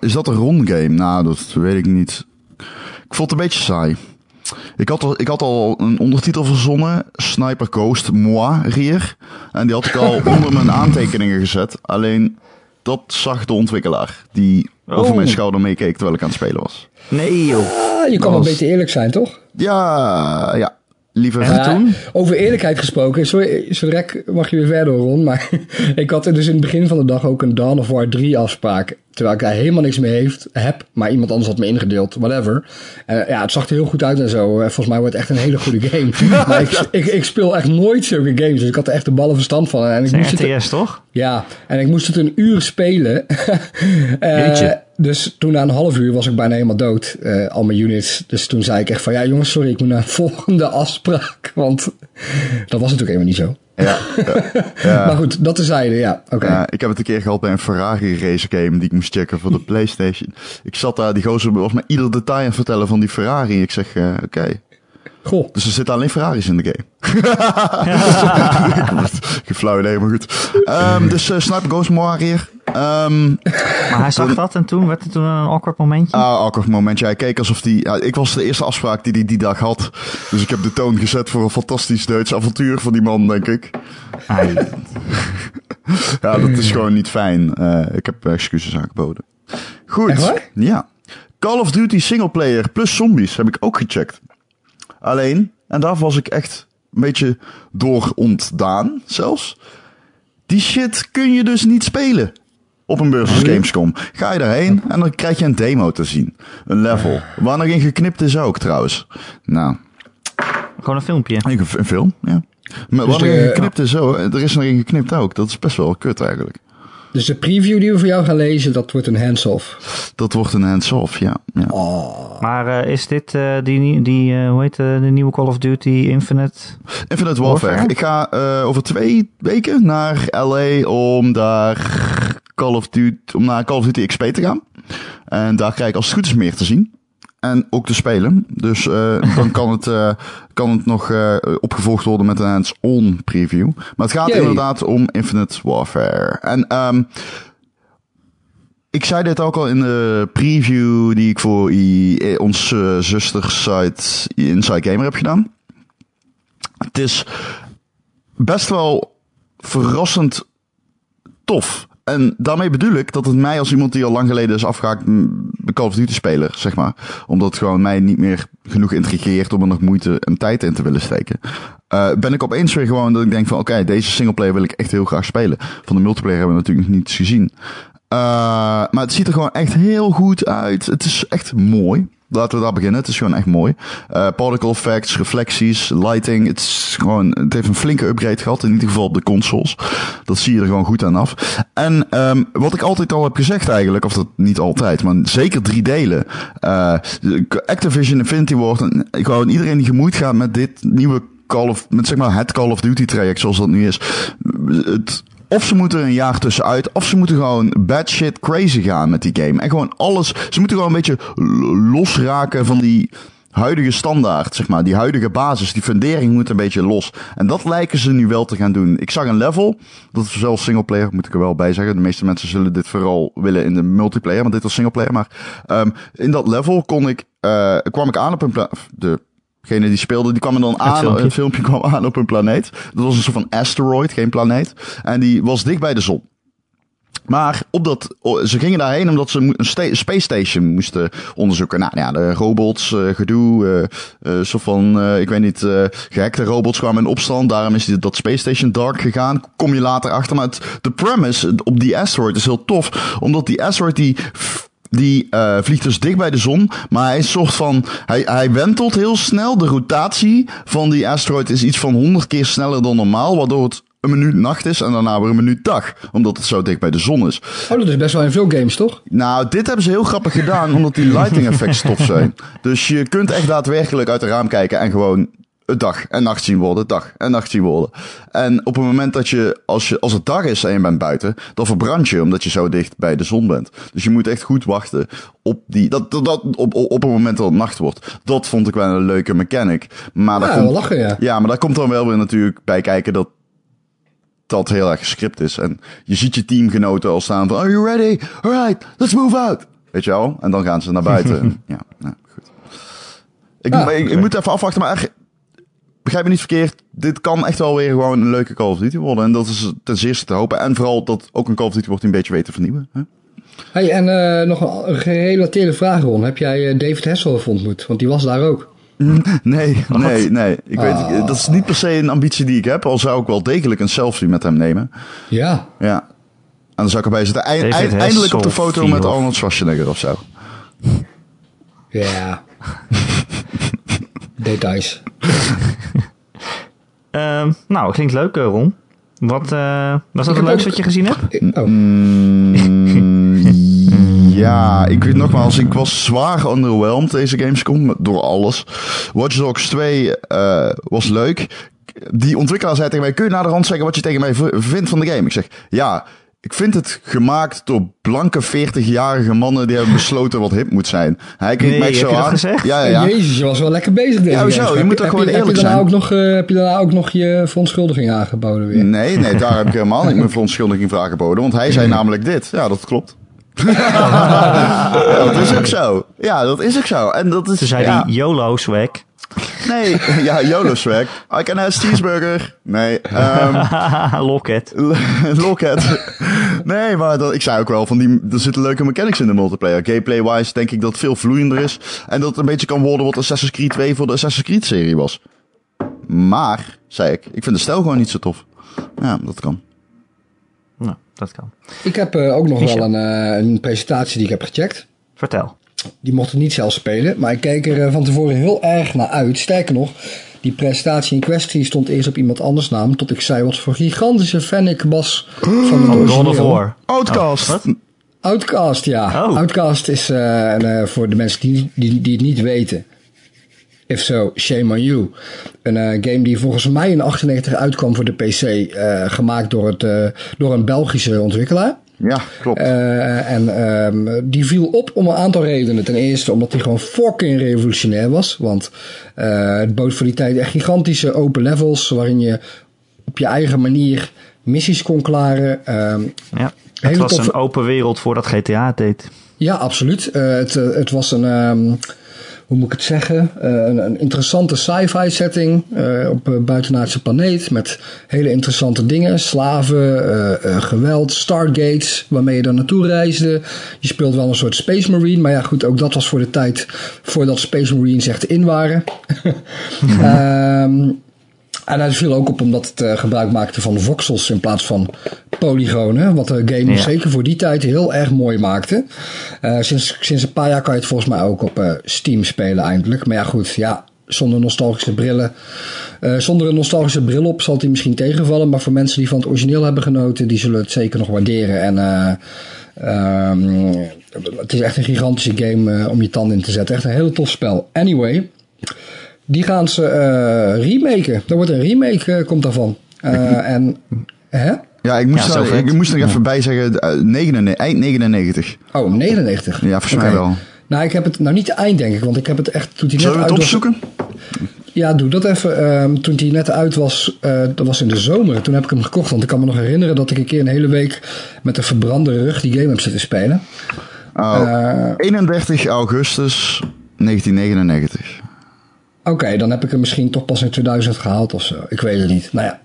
Speaker 2: Is dat een rondgame? Nou, dat weet ik niet. Ik vond het een beetje saai. Ik had, al, ik had al een ondertitel verzonnen, Sniper Ghost Moi Rier. En die had ik al onder mijn aantekeningen gezet. Alleen dat zag de ontwikkelaar, die oh. over mijn schouder meekeek terwijl ik aan het spelen was.
Speaker 1: Nee joh.
Speaker 3: Ah, je kan wel was... beter eerlijk zijn, toch?
Speaker 2: Ja, ja. Liever
Speaker 3: ja, doen. Over eerlijkheid gesproken, sorry, zo direct mag je weer verder Ron, maar ik had er dus in het begin van de dag ook een Dawn of War 3 afspraak. Terwijl ik daar helemaal niks mee heeft, heb, maar iemand anders had me ingedeeld, whatever. En ja, het zag er heel goed uit en zo. Volgens mij wordt het echt een hele goede game. maar ik, ik, ik, speel echt nooit zulke games, dus ik had er echt de ballen verstand van. En ik
Speaker 1: moest RTS, het, toch?
Speaker 3: Ja, en ik moest het een uur spelen. uh, dus toen na een half uur was ik bijna helemaal dood, al mijn units. Dus toen zei ik echt van, ja jongens, sorry, ik moet naar een volgende afspraak. Want dat was natuurlijk helemaal niet zo.
Speaker 2: Ja, ja, ja.
Speaker 3: maar goed, dat tezijde, ja. Oké. Okay.
Speaker 2: Ja, ik heb het een keer gehad bij een Ferrari race game die ik moest checken voor de PlayStation. Ik zat daar, die gozer was me ieder detail aan het vertellen van die Ferrari. Ik zeg, uh, oké. Okay.
Speaker 3: Goh.
Speaker 2: Dus er zitten alleen Ferraris in de game. ik flauw idee, maar goed. Um, dus uh, Sniper Ghost Warrior. Um,
Speaker 1: maar hij zag toen, dat en toen werd het toen een awkward momentje?
Speaker 2: Ah, uh, awkward momentje. Hij keek alsof die... Ja, ik was de eerste afspraak die hij die, die dag had. Dus ik heb de toon gezet voor een fantastisch Duits avontuur van die man, denk ik.
Speaker 1: Ai.
Speaker 2: ja, dat is gewoon niet fijn. Uh, ik heb excuses aangeboden. Goed. Ja. Call of Duty singleplayer plus zombies heb ik ook gecheckt. Alleen, en daar was ik echt een beetje door ontdaan zelfs. Die shit kun je dus niet spelen op een beurs als Gamescom. Ga je daarheen en dan krijg je een demo te zien. Een level. Waar nog in geknipt is ook trouwens. Nou.
Speaker 1: Gewoon een filmpje.
Speaker 2: Een, een film, ja. Maar dus waar nog in geknipt is zo, er is nog in geknipt ook. Dat is best wel kut eigenlijk.
Speaker 3: Dus de preview die we voor jou gaan lezen, dat wordt een hands-off.
Speaker 2: Dat wordt een hands-off, ja. ja.
Speaker 3: Oh.
Speaker 1: Maar uh, is dit uh, die, die uh, hoe heet de nieuwe Call of Duty Infinite?
Speaker 2: Infinite Warfare. Warfare? Ik ga over twee weken naar LA om daar Call of Duty, om naar Call of Duty XP te gaan. En daar krijg ik als het goed is meer te zien. En ook te spelen. Dus uh, dan kan het, uh, kan het nog uh, opgevolgd worden met een hands-on preview. Maar het gaat Yay. inderdaad om Infinite Warfare. En um, ik zei dit ook al in de preview die ik voor I, ons zustersite Inside Gamer heb gedaan. Het is best wel verrassend tof. En daarmee bedoel ik dat het mij als iemand die al lang geleden is afgehaakt de Call of Duty speler, zeg maar. Omdat het gewoon mij niet meer genoeg intrigeert om er nog moeite en tijd in te willen steken. Uh, ben ik opeens weer gewoon dat ik denk van oké, deze singleplayer wil ik echt heel graag spelen. Van de multiplayer hebben we natuurlijk nog niets gezien. Uh, maar het ziet er gewoon echt heel goed uit. Het is echt mooi. Laten we daar beginnen. Het is gewoon echt mooi. Uh, particle effects, reflecties, lighting. Het, is gewoon, het heeft een flinke upgrade gehad. In ieder geval op de consoles. Dat zie je er gewoon goed aan af. En um, wat ik altijd al heb gezegd eigenlijk. Of dat niet altijd. Maar zeker drie delen. Uh, Activision Infinity Ward. En gewoon iedereen die gemoeid gaat met dit nieuwe Call of, met zeg maar het Call of Duty traject zoals dat nu is. Het of ze moeten er een jaar tussenuit, of ze moeten gewoon bad shit crazy gaan met die game. En gewoon alles. Ze moeten gewoon een beetje losraken van die huidige standaard, zeg maar. Die huidige basis, die fundering moet een beetje los. En dat lijken ze nu wel te gaan doen. Ik zag een level, dat is zelfs singleplayer, moet ik er wel bij zeggen. De meeste mensen zullen dit vooral willen in de multiplayer, want dit was singleplayer. Maar um, in dat level kon ik, uh, kwam ik aan op een de Degene die speelde, die kwam er dan aan. Filmpje. Een filmpje kwam aan op een planeet. Dat was een soort van asteroid, geen planeet. En die was dicht bij de zon. Maar op dat, ze gingen daarheen omdat ze een space station moesten onderzoeken. Nou ja, de robots, uh, gedoe, uh, uh, soort van, ik weet niet, gehackte robots kwamen in opstand. Daarom is dat space station dark gegaan. Kom je later achter. Maar het, de premise op die asteroid is heel tof. Omdat die asteroid die die eh, vliegt dus dicht bij de zon, maar hij is een soort van, hij, hij wentelt heel snel. De rotatie van die asteroid is iets van 100 keer sneller dan normaal, waardoor het een minuut nacht is en daarna weer een minuut dag, omdat het zo dicht bij de zon is.
Speaker 3: Oh, dat is best wel in veel games, toch?
Speaker 2: Nou, dit hebben ze heel grappig gedaan, omdat die lighting effects tof zijn. Dus je kunt echt daadwerkelijk uit het raam kijken en gewoon dag en nacht zien worden, dag en nacht zien worden. En op het moment dat je als, je, als het dag is en je bent buiten, dan verbrand je omdat je zo dicht bij de zon bent. Dus je moet echt goed wachten op die, dat, dat, dat op, op het moment dat het nacht wordt. Dat vond ik wel een leuke mechanic. Maar daar
Speaker 3: Ja,
Speaker 2: komt,
Speaker 3: lachen, ja.
Speaker 2: ja, maar daar komt dan wel weer natuurlijk bij kijken dat dat heel erg gescript is. En je ziet je teamgenoten al staan van, are you ready? Alright, let's move out. Weet je wel? En dan gaan ze naar buiten. ja, goed. Ik,
Speaker 3: Ah,
Speaker 2: maar ik, ik moet even afwachten, maar echt, begrijp me niet verkeerd. Dit kan echt wel weer gewoon een leuke Call of Duty worden. En dat is ten zeerste te hopen. En vooral dat ook een Call of Duty wordt die een beetje weet te vernieuwen. Hè?
Speaker 3: Hey, en eh, nog een gerelateerde vraag, Ron. Heb jij eh, David Hasselhoff ontmoet? Want die was daar ook.
Speaker 2: Nee, nee, nee. Ik weet,
Speaker 3: Ah.
Speaker 2: dat is niet per se een ambitie die ik heb. Al zou ik wel degelijk een selfie met hem nemen.
Speaker 3: Ja.
Speaker 2: Ja. En dan zou ik erbij zitten. Eind-
Speaker 1: David
Speaker 2: eind- eindelijk op de foto met. Arnold Schwarzenegger of zo.
Speaker 3: Ja. Details.
Speaker 1: Ehm, nou, klinkt leuk, eh, Ron. Wat, eh, was dat het leukste
Speaker 3: ook-
Speaker 1: wat je gezien hebt?
Speaker 3: Oh.
Speaker 2: Mm, ja, ik weet nogmaals, ik was zwaar underwhelmed deze Gamescom door alles. Watch Dogs 2 eh, was leuk. Die ontwikkelaar zei tegen mij, kun je naar de rand zeggen wat je tegen mij vindt van de game? Ik zeg, ja, ik vind het gemaakt door blanke 40-jarige mannen die hebben besloten wat hip moet zijn. Hij kijkt
Speaker 1: Nee,
Speaker 2: mij
Speaker 1: heb
Speaker 2: zo aan.
Speaker 1: gezegd?
Speaker 2: Ja, ja, ja.
Speaker 3: Jezus, je was wel lekker bezig deze
Speaker 2: Ja?
Speaker 3: Gamescom.
Speaker 2: Je moet
Speaker 3: Heb
Speaker 2: toch gewoon
Speaker 3: heb
Speaker 2: eerlijk
Speaker 3: je daarna
Speaker 2: zijn?
Speaker 3: Ook nog, eh, heb je daarna ook nog je verontschuldiging aangeboden weer?
Speaker 2: Nee, nee, daar heb ik helemaal niet mijn verontschuldiging voor aangeboden. Want hij zei namelijk dit. Ja, dat klopt. ja, dat is ook zo. Ja, dat is ook zo. En dat is,
Speaker 1: Toen zei
Speaker 2: ja,
Speaker 1: hij YOLO swag.
Speaker 2: Nee, ja, YOLO swag. I can have cheeseburger. Nee, ehm
Speaker 1: Locket.
Speaker 2: Locket. Nee, maar dat, ik zei ook wel van die, er zitten leuke mechanics in de multiplayer. Gameplay-wise denk ik dat het veel vloeiender is. En dat het een beetje kan worden wat Assassin's Creed 2 voor de Assassin's Creed serie was. Maar, zei ik, ik vind de stijl gewoon niet zo tof. Ja, dat kan.
Speaker 1: Nou, dat kan.
Speaker 3: Ik heb eh, ook nog
Speaker 1: Michel.
Speaker 3: wel een, eh, een presentatie die ik heb gecheckt.
Speaker 1: Vertel.
Speaker 3: Die mocht ik niet zelf spelen, maar ik keek er eh, van tevoren heel erg naar uit. Sterker nog, die presentatie in kwestie stond eerst op iemand anders naam, tot ik zei wat voor gigantische fan ik was van het
Speaker 1: Van God of. War.
Speaker 2: Outcast.
Speaker 1: Oh?
Speaker 3: Outcast, ja.
Speaker 1: Oh.
Speaker 3: Outcast is, eh, een, eh, voor de mensen die, die, die het niet weten. If so, shame on you. Een game die volgens mij in 98 uitkwam voor de PC, eh, gemaakt door, het, eh, door een Belgische ontwikkelaar.
Speaker 2: Ja, klopt.
Speaker 3: Eh, en ehm, die viel op om een aantal redenen. Ten eerste omdat hij gewoon fucking revolutionair was. Want eh, het bood voor die tijd echt gigantische open levels. Waarin je op je eigen manier missies kon klaren. Ehm,
Speaker 1: Ja. Het was
Speaker 3: toffe-
Speaker 1: een open wereld voordat GTA het deed.
Speaker 3: ja, absoluut. Eh, het, het was een, ehm, hoe moet ik het zeggen, Eh, een, een interessante sci-fi setting eh, op een buitenaardse planeet met hele interessante dingen. Slaven, eh, eh, geweld, stargates waarmee je daar naartoe reisde. Je speelt wel een soort Space Marine, maar ja goed, ook dat was voor de tijd voordat Space Marines echt in waren. Ehm en hij viel ook op omdat het eh, gebruik maakte van voxels in plaats van polygonen. Wat de game
Speaker 1: Ja.
Speaker 3: zeker voor die tijd heel erg mooi maakte. Eh, sinds, sinds een paar jaar kan je het volgens mij ook op eh, Steam spelen eindelijk. Maar ja goed, ja, zonder nostalgische brillen. eh, zonder een nostalgische bril op zal het hij misschien tegenvallen. Maar voor mensen die van het origineel hebben genoten, die zullen het zeker nog waarderen. En eh, ehm, het is echt een gigantische game eh, om je tanden in te zetten. Echt een heel tof spel. Anyway, die gaan ze eh remaken. Er wordt een remake, eh, komt daarvan. Eh, en, hè?
Speaker 2: ja, ik moest,
Speaker 1: Ja, zo
Speaker 2: er, ik moest er even bij zeggen, eh, 99 eind 99.
Speaker 3: Oh, 99.
Speaker 2: Ja, volgens mij wel.
Speaker 3: Nou, ik heb het nou niet eind, denk ik, want ik heb het echt toen net
Speaker 2: Zullen we het
Speaker 3: uit was.
Speaker 2: opzoeken?
Speaker 3: Ja, doe dat even. Ehm, toen die net uit was, eh, dat was in de zomer. Toen heb ik hem gekocht, want ik kan me nog herinneren dat ik een keer een hele week met een verbrande rug die game heb zitten spelen.
Speaker 2: Oh,
Speaker 3: Eh,
Speaker 2: 31 augustus 1999.
Speaker 3: Oké, dan heb ik hem misschien toch pas in 2000 gehaald of zo. Ik weet het niet. Nou ja.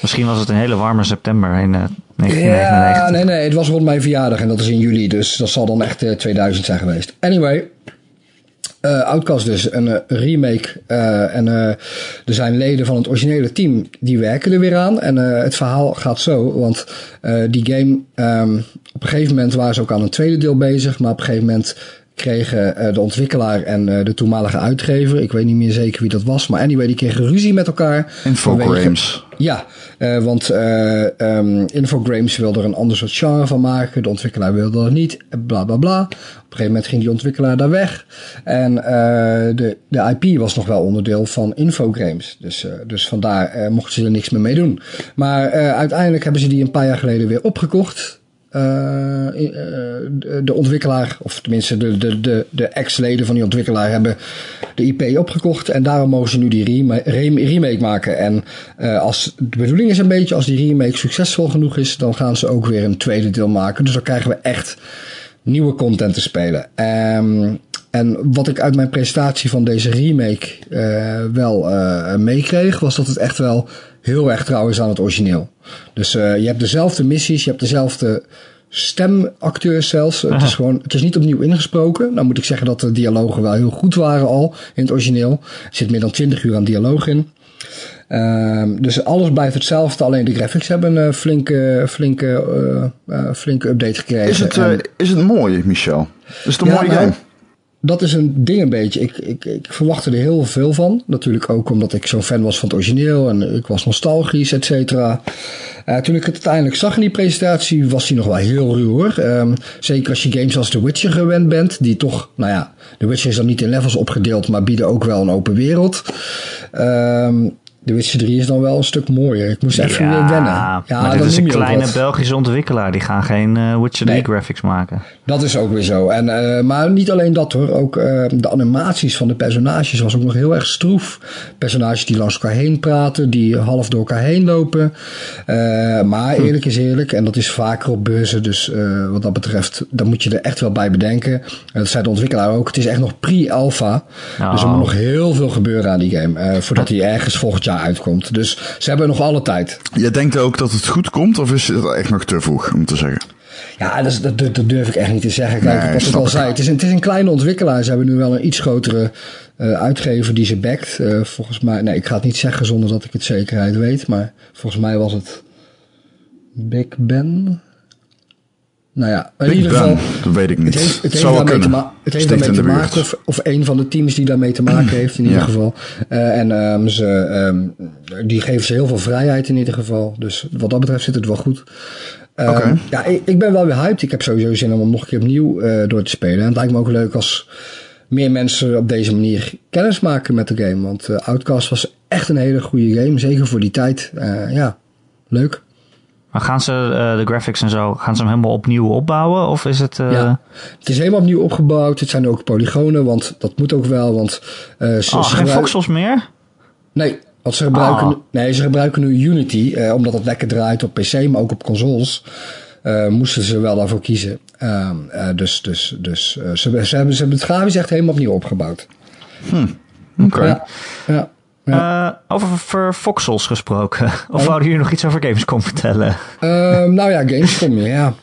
Speaker 1: Misschien was het een hele warme september in eh,
Speaker 3: Ja,
Speaker 1: 1999.
Speaker 3: nee, nee, het was rond mijn verjaardag en dat is in juli, dus dat zal dan echt eh, 2000 zijn geweest. Anyway, Uh, Outcast dus, een uh, remake. Uh, en er zijn leden van het originele team die werken er weer aan. En het verhaal gaat zo, want die game, um, op een gegeven moment waren ze ook aan een tweede deel bezig. Maar op een gegeven moment kregen de ontwikkelaar en de toenmalige uitgever, ik weet niet meer zeker wie dat was, maar anyway, die kregen ruzie met elkaar.
Speaker 2: Infogrames.
Speaker 3: Ja, uh, want um, Infogrames wilde er een ander soort genre van maken. De ontwikkelaar wilde dat niet. Bla bla bla. Op een gegeven moment ging die ontwikkelaar daar weg. En de, de IP was nog wel onderdeel van Infogrames. Dus, dus vandaar mochten ze er niks meer mee doen. Maar uiteindelijk hebben ze die een paar jaar geleden weer opgekocht. Uh, de ontwikkelaar, of tenminste de, de, de, de ex-leden van die ontwikkelaar hebben de IP opgekocht. En daarom mogen ze nu die remake maken. En uh, als de bedoeling is een beetje, als die remake succesvol genoeg is, dan gaan ze ook weer een tweede deel maken. Dus dan krijgen we echt nieuwe content te spelen. Um, en wat ik uit mijn presentatie van deze remake uh, wel uh, meekreeg, was dat het echt wel heel erg trouw is aan het origineel. Dus uh, je hebt dezelfde missies, je hebt dezelfde stemacteurs zelfs. Het is gewoon, het is niet opnieuw ingesproken. Nou moet ik zeggen dat de dialogen wel heel goed waren al in het origineel. Er zit meer dan 20 uur aan dialoog in. Uh, dus alles blijft hetzelfde, alleen de graphics hebben een flinke, flinke, uh, uh, flinke update gekregen.
Speaker 2: Is het, en, is het mooi, Michel? Is het een ja, mooie game?
Speaker 3: Dat is een ding een beetje. Ik, ik, ik verwachtte er heel veel van. Natuurlijk ook omdat ik zo'n fan was van het origineel en ik was nostalgisch, et cetera. Uh, toen ik het uiteindelijk zag in die presentatie, was hij nog wel heel ruw hoor. Um, zeker als je games als The Witcher gewend bent, die toch, nou ja, The Witcher is dan niet in levels opgedeeld, maar bieden ook wel een open wereld. Um, de Witcher 3 is dan wel een stuk mooier. Ik moest even
Speaker 1: ja,
Speaker 3: weer wennen.
Speaker 1: Ja, maar dit is een kleine Belgische ontwikkelaar. Die gaan geen uh, Witcher 3 nee, graphics maken.
Speaker 3: Dat is ook weer zo. En, uh, maar niet alleen dat hoor. Ook uh, de animaties van de personages was ook nog heel erg stroef. Personages die langs elkaar heen praten. Die half door elkaar heen lopen. maar hm. eerlijk is eerlijk. En dat is vaker op beurzen. Dus wat dat betreft, daar moet je er echt wel bij bedenken. dat zei de ontwikkelaar ook. Het is echt nog pre-alpha. Oh. Dus er moet nog heel veel gebeuren aan die game. voordat hij ergens volgend jaar uitkomt. Dus ze hebben nog alle tijd.
Speaker 2: Je denkt ook dat het goed komt, of is het echt nog te vroeg om te zeggen?
Speaker 3: Ja, dat, dat, dat durf ik echt niet te zeggen. Kijk, nee, wat ik al zei, het is, een, het is een kleine ontwikkelaar. Ze hebben nu wel een iets grotere uh, uitgever die ze backt. Uh, volgens mij, nee, ik ga het niet zeggen zonder dat ik het zekerheid weet. Maar volgens mij was het Big Ben. Nou ja, in ieder geval.
Speaker 2: Dat weet ik niet.
Speaker 3: Het heeft, het heeft daarmee te, ma het heeft daarmee te maken, of, of een van de teams die daarmee te maken heeft in ieder geval. Uh, en um, ze, um, die geven ze heel veel vrijheid in ieder geval. Dus wat dat betreft zit het wel goed. Um,
Speaker 2: okay.
Speaker 3: Ja, ik, ik, ben wel weer hyped. Ik heb sowieso zin om hem nog een keer opnieuw uh, door te spelen. En het lijkt me ook leuk als meer mensen op deze manier kennis maken met de game. Want uh, Outcast was echt een hele goede game. Zeker voor die tijd. Ja, leuk.
Speaker 1: Maar gaan ze uh, de graphics en zo, gaan ze hem helemaal opnieuw opbouwen? Of is het... Uh...
Speaker 3: Ja, het is helemaal opnieuw opgebouwd. Het zijn ook polygonen, want dat moet ook wel. Want, uh,
Speaker 1: ze, oh, ze geen voxels meer?
Speaker 3: Nee, want ze gebruiken, oh. nee, ze gebruiken nu Unity, omdat het lekker draait op PC, maar ook op consoles. Moesten ze wel daarvoor kiezen. Uh, dus dus, dus ze, ze, hebben, ze hebben het grafisch echt helemaal opnieuw opgebouwd.
Speaker 2: Hm, Oké. Okay.
Speaker 3: Ja, ja.
Speaker 1: Ja. Uh, over Voxels gesproken. Of oh. wouden jullie nog iets over Gamescom vertellen?
Speaker 3: Uh, nou ja, Gamescom, ja.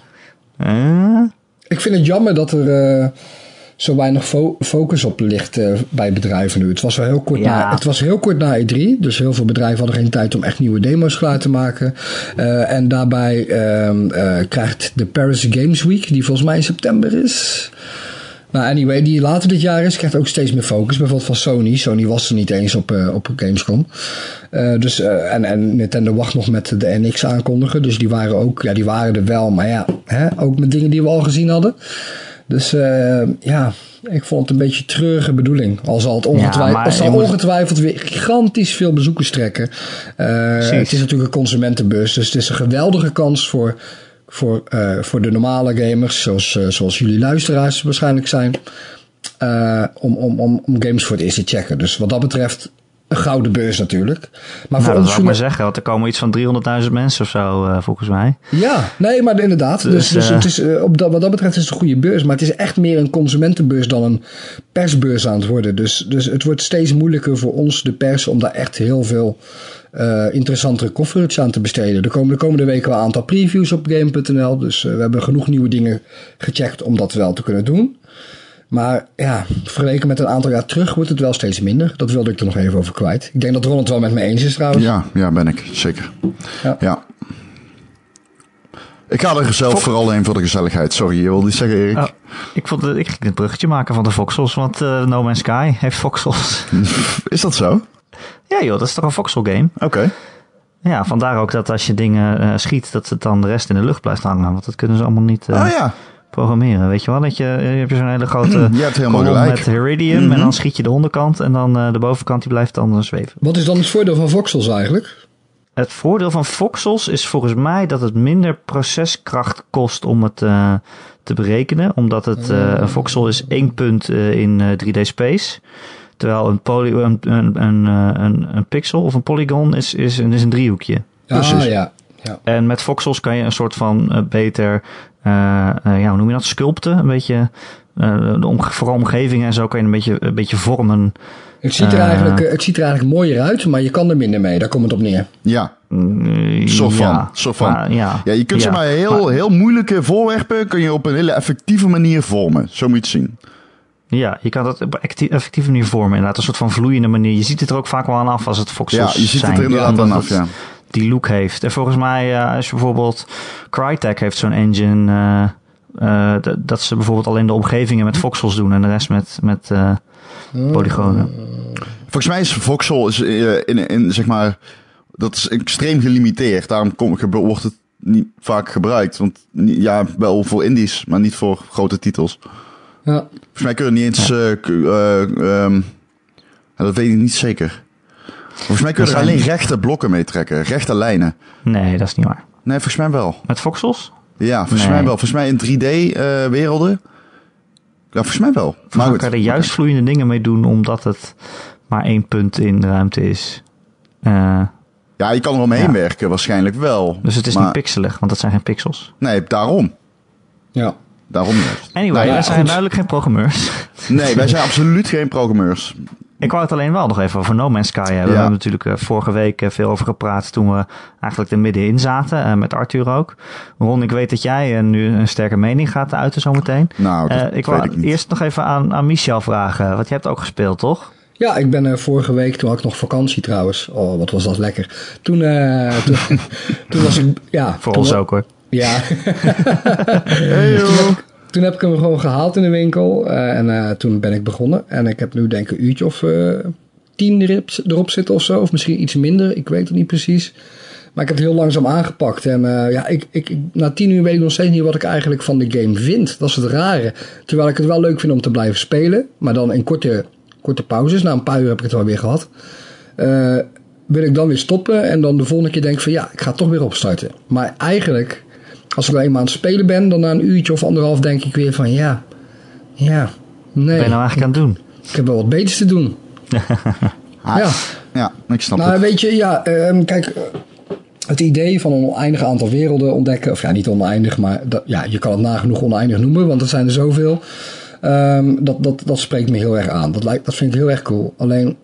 Speaker 1: Uh?
Speaker 3: Ik vind het jammer dat er uh, zo weinig fo focus op ligt bij bedrijven nu. Het was wel heel kort, ja. na, het was heel kort na E3. Dus heel veel bedrijven hadden geen tijd om echt nieuwe demo's klaar te maken. en daarbij krijgt de Paris Games Week, die volgens mij in september is... Nou, anyway, die later dit jaar is, krijgt ook steeds meer focus. Bijvoorbeeld van Sony. Sony was er niet eens op, uh, op Gamescom. Uh, dus, uh, en, en Nintendo wacht nog met de NX aankondigen. Dus die waren ook, ja, die waren er wel. Maar ja, hè, ook met dingen die we al gezien hadden. Dus ja, ik vond het een beetje treurige bedoeling. Al zal het ongetwijfeld, ja, als zal ongetwijfeld weer gigantisch veel bezoekers trekken. het is natuurlijk een consumentenbeurs. Dus het is een geweldige kans voor voor, uh, voor de normale gamers, zoals, uh, zoals jullie luisteraars waarschijnlijk zijn, uh, om, om, om, om games voor het eerst te checken. Dus wat dat betreft een gouden beurs natuurlijk.
Speaker 1: Maar nou, voor dat ons zou ik maar zeggen, want er komen iets van 300.000 mensen of zo, volgens mij.
Speaker 3: Ja, nee, maar inderdaad. Dus, dus, dus het is, op dat, wat dat betreft is het een goede beurs. Maar het is echt meer een consumentenbeurs dan een persbeurs aan het worden. Dus, dus het wordt steeds moeilijker voor ons, de pers, om daar echt heel veel interessantere coverage aan te besteden. Er komen de komende weken wel een aantal previews op game.nl. Dus we hebben genoeg nieuwe dingen gecheckt om dat wel te kunnen doen. Maar ja, vergeleken met een aantal jaar terug wordt het wel steeds minder. Dat wilde ik er nog even over kwijt. Ik denk dat Ron het wel met me eens is trouwens.
Speaker 2: Ja, ja, ben ik. Zeker.
Speaker 3: Ja.
Speaker 2: Ja. Ik ga er zelf vooral heen voor de gezelligheid. Sorry, je wilde iets zeggen, Erik?
Speaker 1: Oh, ik, vond, het- ik ging het bruggetje maken van de voxels, want eh, No Man's Sky heeft voxels.
Speaker 2: Is dat zo?
Speaker 1: ja joh, dat is toch een voxel game?
Speaker 2: Oké.
Speaker 1: Ja, vandaar ook dat als je dingen eh, schiet, dat het dan de rest in de lucht blijft hangen. Want dat kunnen ze allemaal niet eh,
Speaker 2: Oh ja.
Speaker 1: Programmeren. Weet je wel, dat je, je hebt zo'n hele grote
Speaker 2: Je
Speaker 1: kolom
Speaker 2: gelijk.
Speaker 1: met Heridium
Speaker 2: Mhm.
Speaker 1: en dan schiet je de onderkant en dan eh, de bovenkant die blijft dan eh, zweven.
Speaker 3: Wat is dan het voordeel van voxels eigenlijk?
Speaker 1: Het voordeel van voxels is volgens mij dat het minder proceskracht kost om het eh, te berekenen. Omdat het, eh, een voxel is één punt eh, in eh, 3D space. Terwijl een, poly, een, een, een, eh, een, een pixel of een polygon is, is, is een driehoekje.
Speaker 2: Precies.
Speaker 3: Ah ja. Ja.
Speaker 1: En met voxels kan je een soort van eh, beter, eh, eh, ja, hoe noem je dat, sculpten. Een beetje, eh, de omge vooral omgevingen en zo kan je een beetje, een beetje vormen.
Speaker 3: Het, ziet er eigenlijk, het ziet er eigenlijk mooier uit, maar je kan er minder mee. Daar komt het op neer.
Speaker 2: Ja,
Speaker 1: Mm,
Speaker 2: soort van.
Speaker 1: ja,
Speaker 2: soort van.
Speaker 1: maar ja,
Speaker 2: Ja, je kunt
Speaker 1: Ja,
Speaker 2: zeg maar heel,
Speaker 1: maar-
Speaker 2: heel moeilijke voorwerpen kun je op een hele effectieve manier vormen. Zo moet je het zien.
Speaker 1: Ja, je kan dat op effectieve manier vormen. Inderdaad, een soort van vloeiende manier. Je ziet het er ook vaak wel aan af als het
Speaker 2: Ja,
Speaker 1: voxels
Speaker 2: je ziet
Speaker 1: zijn.
Speaker 2: het er inderdaad aan af,
Speaker 1: het
Speaker 2: ja.
Speaker 1: Die look heeft. En volgens mij, eh, als je bijvoorbeeld... Crytek heeft zo'n engine... eh, eh, dat ze bijvoorbeeld alleen de omgevingen met voxels doen... en de rest met, met eh, polygonen.
Speaker 2: Volgens mij is voxel is, in, in, zeg maar, dat is extreem gelimiteerd. Daarom kom, wordt het niet vaak gebruikt. Want ja, wel voor indies, maar niet voor grote titels.
Speaker 3: Ja.
Speaker 2: Volgens mij kun je niet eens... eh, eh, ehm, dat weet ik niet zeker. Volgens mij kun je
Speaker 1: Er
Speaker 2: alleen rechte blokken mee trekken. Rechte lijnen.
Speaker 1: Nee, dat is niet waar.
Speaker 2: Nee, volgens mij wel.
Speaker 1: Met voxels?
Speaker 2: Ja, volgens
Speaker 1: Nee.
Speaker 2: mij wel. Volgens mij in 3D-werelden. ja, volgens mij wel. Maar goed.
Speaker 1: kan je er juist vloeiende dingen mee doen... omdat het maar één punt in de ruimte is. Eh,
Speaker 2: Ja, je kan er omheen
Speaker 1: Ja.
Speaker 2: werken, waarschijnlijk wel.
Speaker 1: dus het is
Speaker 2: Maar-
Speaker 1: niet pixelig, want dat zijn geen pixels.
Speaker 2: Nee, daarom.
Speaker 3: ja.
Speaker 2: Daarom juist.
Speaker 1: Anyway,
Speaker 2: Nou ja,
Speaker 1: wij zijn
Speaker 3: goed.
Speaker 1: duidelijk geen programmeurs.
Speaker 2: Nee, wij zijn absoluut geen programmeurs.
Speaker 1: Ik wou het alleen wel nog even over No Man's Sky hebben. We hebben natuurlijk eh, vorige week eh, veel over gepraat toen we eigenlijk er middenin zaten. eh, met Arthur ook. Ron, ik weet dat jij nu een sterke mening gaat uiten zometeen.
Speaker 2: Nou, dat
Speaker 1: Eh, ik
Speaker 2: weet
Speaker 1: wou
Speaker 2: ik niet.
Speaker 1: eerst nog even aan, aan Michel vragen. Want jij hebt ook gespeeld, toch?
Speaker 3: Ja, ik ben eh, vorige week, toen had ik nog vakantie trouwens. Oh, wat was dat lekker. Toen, eh, toen, toen was ik, ja.
Speaker 1: Voor
Speaker 3: toen
Speaker 1: ons ook hoor.
Speaker 3: Ja,
Speaker 2: Hey, joh.
Speaker 3: Toen heb ik hem gewoon gehaald in de winkel. eh, en eh, toen ben ik begonnen. En ik heb nu denk ik een uurtje of eh, tien erop, erop zitten of zo. Of misschien iets minder, ik weet het niet precies. Maar ik heb het heel langzaam aangepakt. En ja, ik, ik, na tien uur weet ik nog steeds niet wat ik eigenlijk van de game vind. Dat is het rare. Terwijl ik het wel leuk vind om te blijven spelen. Maar dan in korte, korte pauzes. Na een paar uur heb ik het wel weer gehad. Eh, wil ik dan weer stoppen. En dan de volgende keer denk ik van ja, ik ga toch weer opstarten. Maar eigenlijk, als ik wel eenmaal aan het spelen ben. Dan na een uurtje of anderhalf denk ik weer van ja, ja, nee.
Speaker 1: Wat ben je nou eigenlijk aan het doen?
Speaker 3: Ik heb wel wat beters te doen.
Speaker 2: Ah,
Speaker 3: Ja.
Speaker 2: Ja, ik snap
Speaker 3: Nou,
Speaker 2: het.
Speaker 3: weet je, ja, ehm, kijk, eh, het idee van een oneindig aantal werelden ontdekken, of ja, niet oneindig, maar dat, ja, je kan het nagenoeg oneindig noemen, want er zijn er zoveel. Ehm, dat, dat, dat spreekt me heel erg aan. Dat, lijkt, dat vind ik heel erg cool. Alleen,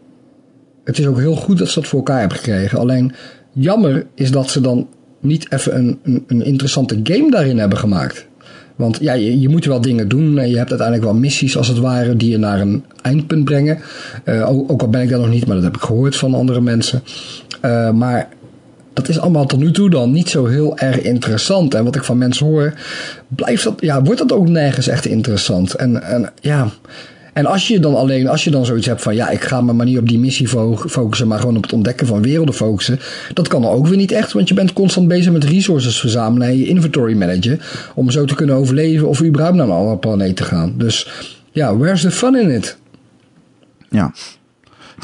Speaker 3: het is ook heel goed dat ze dat voor elkaar hebben gekregen. Alleen, jammer is dat ze dan niet even een, een, een interessante game daarin hebben gemaakt. Want ja, je, je moet wel dingen doen. en Je hebt uiteindelijk wel missies als het ware die je naar een eindpunt brengen. Eh, ook, al ben ik daar nog niet, maar dat heb ik gehoord van andere mensen. Eh, maar dat is allemaal tot nu toe dan niet zo heel erg interessant. En wat ik van mensen hoor, blijft dat, ja, wordt dat ook nergens echt interessant. En, en ja. En als je dan alleen, als je dan zoiets hebt van ja, ik ga me maar niet op die missie fo- focussen, maar gewoon op het ontdekken van werelden focussen. Dat kan dan ook weer niet echt, want je bent constant bezig met resources verzamelen en je inventory managen. Om zo te kunnen overleven of überhaupt naar een andere planeet te gaan. Dus ja, where's the fun in it?
Speaker 2: Ja.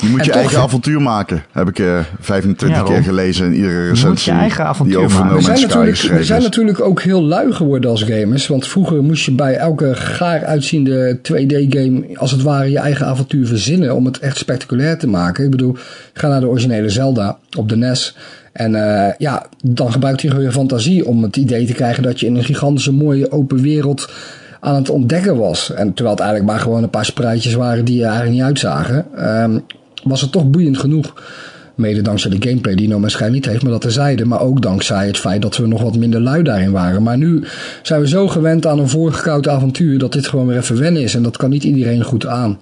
Speaker 2: Je moet
Speaker 3: En
Speaker 2: je
Speaker 3: toch-
Speaker 2: eigen avontuur maken. Heb ik eh 25
Speaker 1: Ja,
Speaker 2: keer gelezen in iedere
Speaker 1: moet je
Speaker 2: recensie.
Speaker 1: eigen avontuur
Speaker 2: die over
Speaker 1: maken.
Speaker 2: No
Speaker 3: We zijn, natuurlijk, we zijn natuurlijk ook heel lui geworden als gamers. Want vroeger moest je bij elke gaar uitziende 2D-game als het ware je eigen avontuur verzinnen om het echt spectaculair te maken. Ik bedoel, ga naar de originele Zelda op de NES. En eh, ja, dan gebruikt je gewoon je fantasie om het idee te krijgen dat je in een gigantische mooie open wereld aan het ontdekken was. En terwijl het eigenlijk maar gewoon een paar spruitjes waren die er eigenlijk niet uitzagen, ehm, was het toch boeiend genoeg. Mede dankzij de gameplay die No Man's niet heeft, maar dat terzijde. Maar ook dankzij het feit dat we nog wat minder lui daarin waren. Maar nu zijn we zo gewend aan een voorgekoud avontuur dat dit gewoon weer even wennen is. En dat kan niet iedereen goed aan.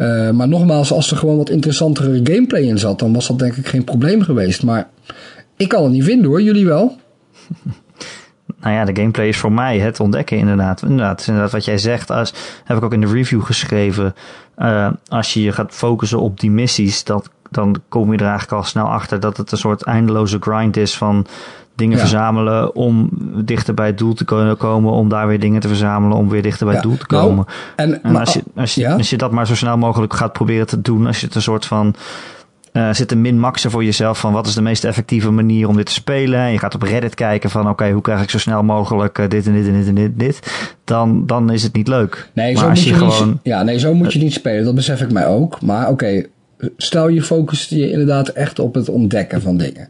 Speaker 3: Uh, maar nogmaals, als er gewoon wat interessantere gameplay in zat, dan was dat denk ik geen probleem geweest. Maar ik kan het niet vinden hoor, jullie wel?
Speaker 1: Nou ja, de gameplay is voor mij het ontdekken inderdaad. Inderdaad, is inderdaad wat jij zegt. Als, heb ik ook in de review geschreven. Uh, als je je gaat focussen op die missies, dat, dan kom je er eigenlijk al snel achter dat het een soort eindeloze grind is van dingen verzamelen om dichter bij het doel te kunnen komen, om daar weer dingen te verzamelen, om weer dichter bij het doel te nou, komen. en, als, je, als, je, als je dat maar zo snel mogelijk gaat proberen te doen, als je het een soort van uh, zit een min-maxen voor jezelf van wat is de meest effectieve manier om dit te spelen. En je gaat op Reddit kijken van oké, hoe krijg ik zo snel mogelijk uh, dit en dit en dit en dit, dit. Dan, dan is het niet leuk.
Speaker 3: Nee, maar zo als moet je, gewoon, niet, ja, nee, zo moet je niet spelen. Dat besef ik mij ook. Maar oké, stel je focust je inderdaad echt op het ontdekken van dingen.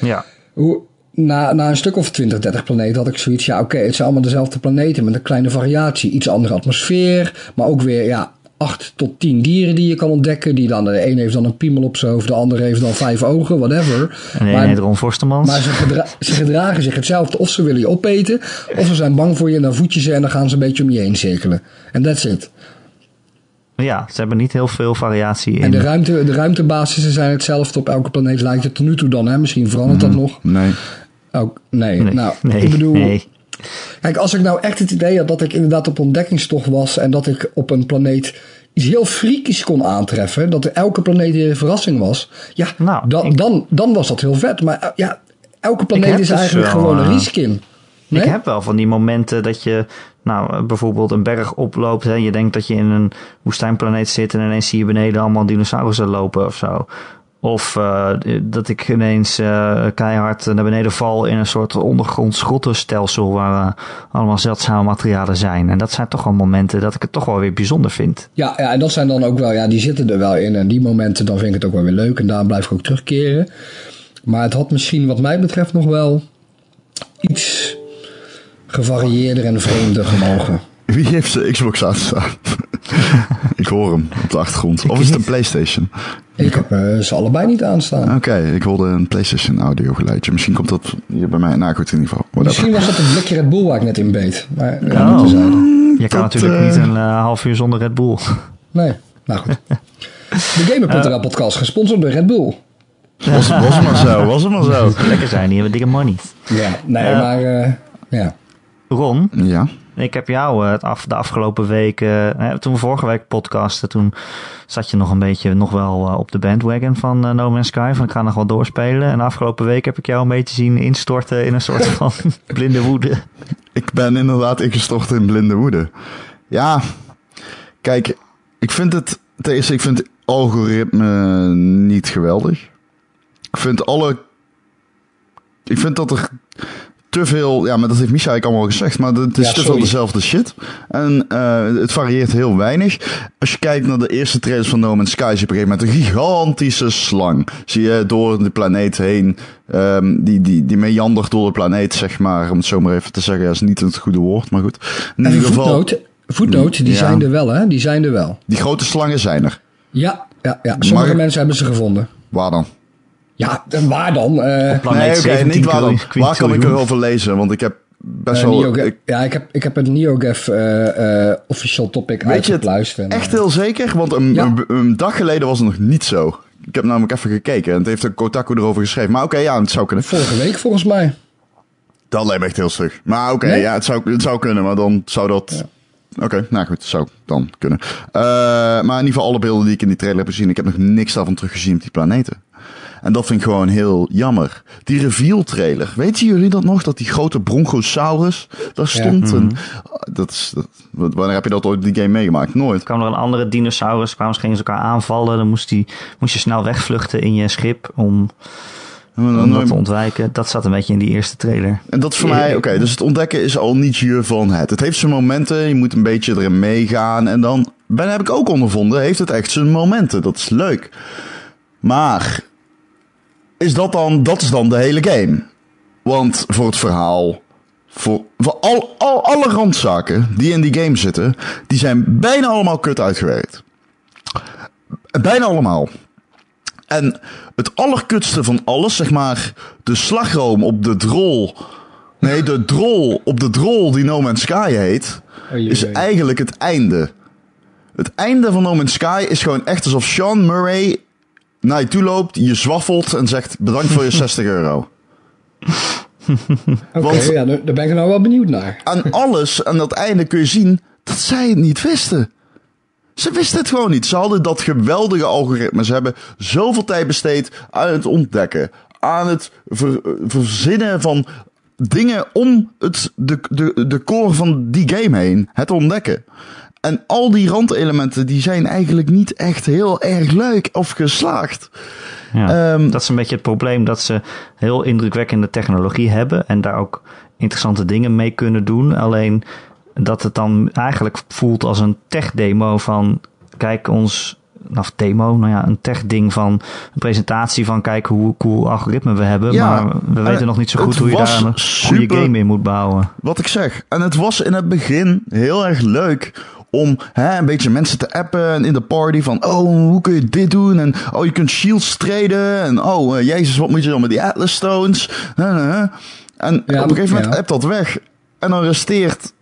Speaker 1: Ja.
Speaker 3: Hoe, na, na een stuk of 20, 30 planeten had ik zoiets. Ja, oké, het zijn allemaal dezelfde planeten met een kleine variatie. Iets andere atmosfeer, maar ook weer ja, 8 tot 10 dieren die je kan ontdekken. Die dan, de een heeft dan een piemel op zijn hoofd, de ander heeft dan vijf ogen, whatever.
Speaker 1: En maar, heet Ron Forstemans.
Speaker 3: Maar ze, ze, gedragen zich hetzelfde. Of ze willen je opeten, of ze zijn bang voor je en dan voed je ze en dan gaan ze een beetje om je heen cirkelen. En that's it.
Speaker 1: Ja, ze hebben niet heel veel variatie in.
Speaker 3: En de, ruimte, de ruimtebasissen zijn hetzelfde op elke planeet, lijkt het tot nu toe dan. Hè? Misschien verandert dat mm, nog.
Speaker 2: Nee.
Speaker 3: Oh, nee. nee. Nou, nee, ik bedoel... Nee. Kijk, als ik nou echt het idee had dat ik inderdaad op ontdekkingstocht was en dat ik op een planeet iets heel freakies kon aantreffen, dat er elke planeet een verrassing was, ja, nou, dan, dan, dan was dat heel vet. Maar eh, ja, elke planeet is dus eigenlijk gewoon een eh, reskin.
Speaker 1: Nee? Ik heb wel van die momenten dat je nou, eh, bijvoorbeeld een berg oploopt en je denkt dat je in een woestijnplaneet zit en ineens zie je beneden allemaal dinosaurussen lopen of zo. Of uh, dat ik ineens uh, keihard naar beneden val in een soort ondergronds grottenstelsel waar uh, allemaal zeldzame materialen zijn. En dat zijn toch wel momenten dat ik het toch wel weer bijzonder vind.
Speaker 3: Ja, ja, en dat zijn dan ook wel, ja, die zitten er wel in. En die momenten, dan vind ik het ook wel weer leuk. En daar blijf ik ook terugkeren. Maar het had misschien, wat mij betreft, nog wel iets gevarieerder en vreemder gemogen.
Speaker 2: Wie heeft de Xbox aanstaan? ik hoor hem op de achtergrond. Of is het een PlayStation?
Speaker 3: Ik heb uh, ze allebei niet aanstaan.
Speaker 2: Oké, ik hoorde een PlayStation audio geluidje. Misschien komt dat hier bij mij. Nou goed, in ieder geval.
Speaker 3: Misschien was dat een blikje Red Bull waar ik net in beet. Maar
Speaker 1: ja, oh. niet Je kan natuurlijk uh, niet een uh, half uur zonder Red Bull.
Speaker 3: Nee, nou goed. De Gamer.nl podcast, gesponsord door Red Bull.
Speaker 2: Was, was het maar zo, was het maar zo.
Speaker 1: Lekker zijn, die hebben dikke money.
Speaker 3: Ja, nee, maar ja.
Speaker 1: Ron?
Speaker 2: Ja?
Speaker 1: Ik heb jou het af, de afgelopen weken, toen we vorige week podcasten, toen zat je nog een beetje nog wel op de bandwagon van No Man's Sky. Van ik ga nog wel doorspelen. En de afgelopen week heb ik jou een beetje zien instorten in een soort van blinde woede.
Speaker 2: Ik ben inderdaad ingestort in blinde woede. Ja, kijk, ik vind het, ten eerste, ik vind het algoritme niet geweldig. Ik vind alle, ik vind dat er te veel, ja, maar dat heeft Misha eigenlijk allemaal gezegd, maar het is te veel dezelfde shit. En uh, het varieert heel weinig. Als je kijkt naar de eerste trailers van No Man's Sky, zie je op een gegeven moment een gigantische slang. Zie je door de planeet heen, um, die, die, die meandert door de planeet, zeg maar, om het zo maar even te zeggen. Dat is niet het goede woord, maar goed.
Speaker 3: In en ieder geval. Voetnoot, die zijn er wel, hè? Die zijn er wel.
Speaker 2: Die grote slangen zijn er.
Speaker 3: Ja, ja, ja. Sommige mensen hebben ze gevonden.
Speaker 2: Waar dan?
Speaker 3: Ja, waar dan? Uh,
Speaker 2: nee, oké, niet waar dan. Waar kan ik erover lezen? Want ik heb best uh, wel...
Speaker 3: Ik, ja, ik heb, ik heb het NeoGaf uh, official topic Weet je het
Speaker 2: echt heel zeker? Want een, een, dag geleden was het nog niet zo. Ik heb namelijk even gekeken en het heeft een Kotaku erover geschreven. Maar oké, ja, het zou kunnen.
Speaker 3: Vorige week volgens mij.
Speaker 2: Dat lijkt me echt heel stug. Maar oké, ja, het zou, het zou kunnen, maar dan zou dat... Oké, nou goed, zou dan kunnen. Uh, maar in ieder geval alle beelden die ik in die trailer heb gezien, ik heb nog niks daarvan teruggezien op die planeten. En dat vind ik gewoon heel jammer. Die reveal trailer. Weten jullie dat nog? Dat die grote bronchosaurus daar stond. En, mhm. dat is, dat, wanneer heb je dat ooit in die game meegemaakt? Nooit.
Speaker 1: kwam er een andere dinosaurus, kwamen ze gingen ze elkaar aanvallen. Dan moest, die, moest je snel wegvluchten in je schip om... Om dat te ontwijken. Dat zat een beetje in die eerste trailer.
Speaker 2: En dat is voor mij, oké, dus het ontdekken is al niet je van het. Het heeft zijn momenten, je moet een beetje erin meegaan. En dan, ben heb ik ook ondervonden, heeft het echt zijn momenten. Dat is leuk. Maar is dat dan, dat is dan de hele game. Want voor het verhaal, voor, voor al, al, alle randzaken die in die game zitten, die zijn bijna allemaal kut uitgewerkt. Bijna allemaal. En het allerkutste van alles, zeg maar, de slagroom op de drol. Nee, de drol op de drol die No Man's Sky heet,
Speaker 3: Oei,
Speaker 2: is eigenlijk het einde. Het einde van No Man's Sky is gewoon echt alsof Sean Murray naar je toe loopt, je zwaffelt en zegt bedankt voor je 60 euro.
Speaker 3: Oké, ja, daar daar ben ik nou wel benieuwd naar.
Speaker 2: Aan alles aan dat einde kun je zien dat zij het niet wisten. Ze wisten het gewoon niet. Ze hadden dat geweldige algoritme. Ze hebben zoveel tijd besteed aan het ontdekken. Aan het ver- verzinnen van dingen om het, de, de, de core van die game heen. Het ontdekken. En al die randelementen die zijn eigenlijk niet echt heel erg leuk of geslaagd.
Speaker 1: Ja,
Speaker 2: Ehm,
Speaker 1: dat is een beetje het probleem dat ze heel indrukwekkende technologie hebben en daar ook interessante dingen mee kunnen doen. Alleen dat het dan eigenlijk voelt als een tech-demo van kijk ons, of demo, nou ja, een tech-ding van een presentatie van kijk hoe cool algoritme we hebben.
Speaker 2: Ja,
Speaker 1: maar we
Speaker 2: en
Speaker 1: weten nog niet zo goed hoe je daar een goede game in moet bouwen.
Speaker 2: Wat ik zeg. En het was in het begin heel erg leuk om hè, een beetje mensen te appen en in de party van oh, hoe kun je dit doen? En oh, je kunt shields treden. En oh, eh, jezus, wat moet je dan met die Atlas Stones? En
Speaker 3: Ja,
Speaker 2: op een gegeven moment
Speaker 3: ja.
Speaker 2: dat weg. En dan resteert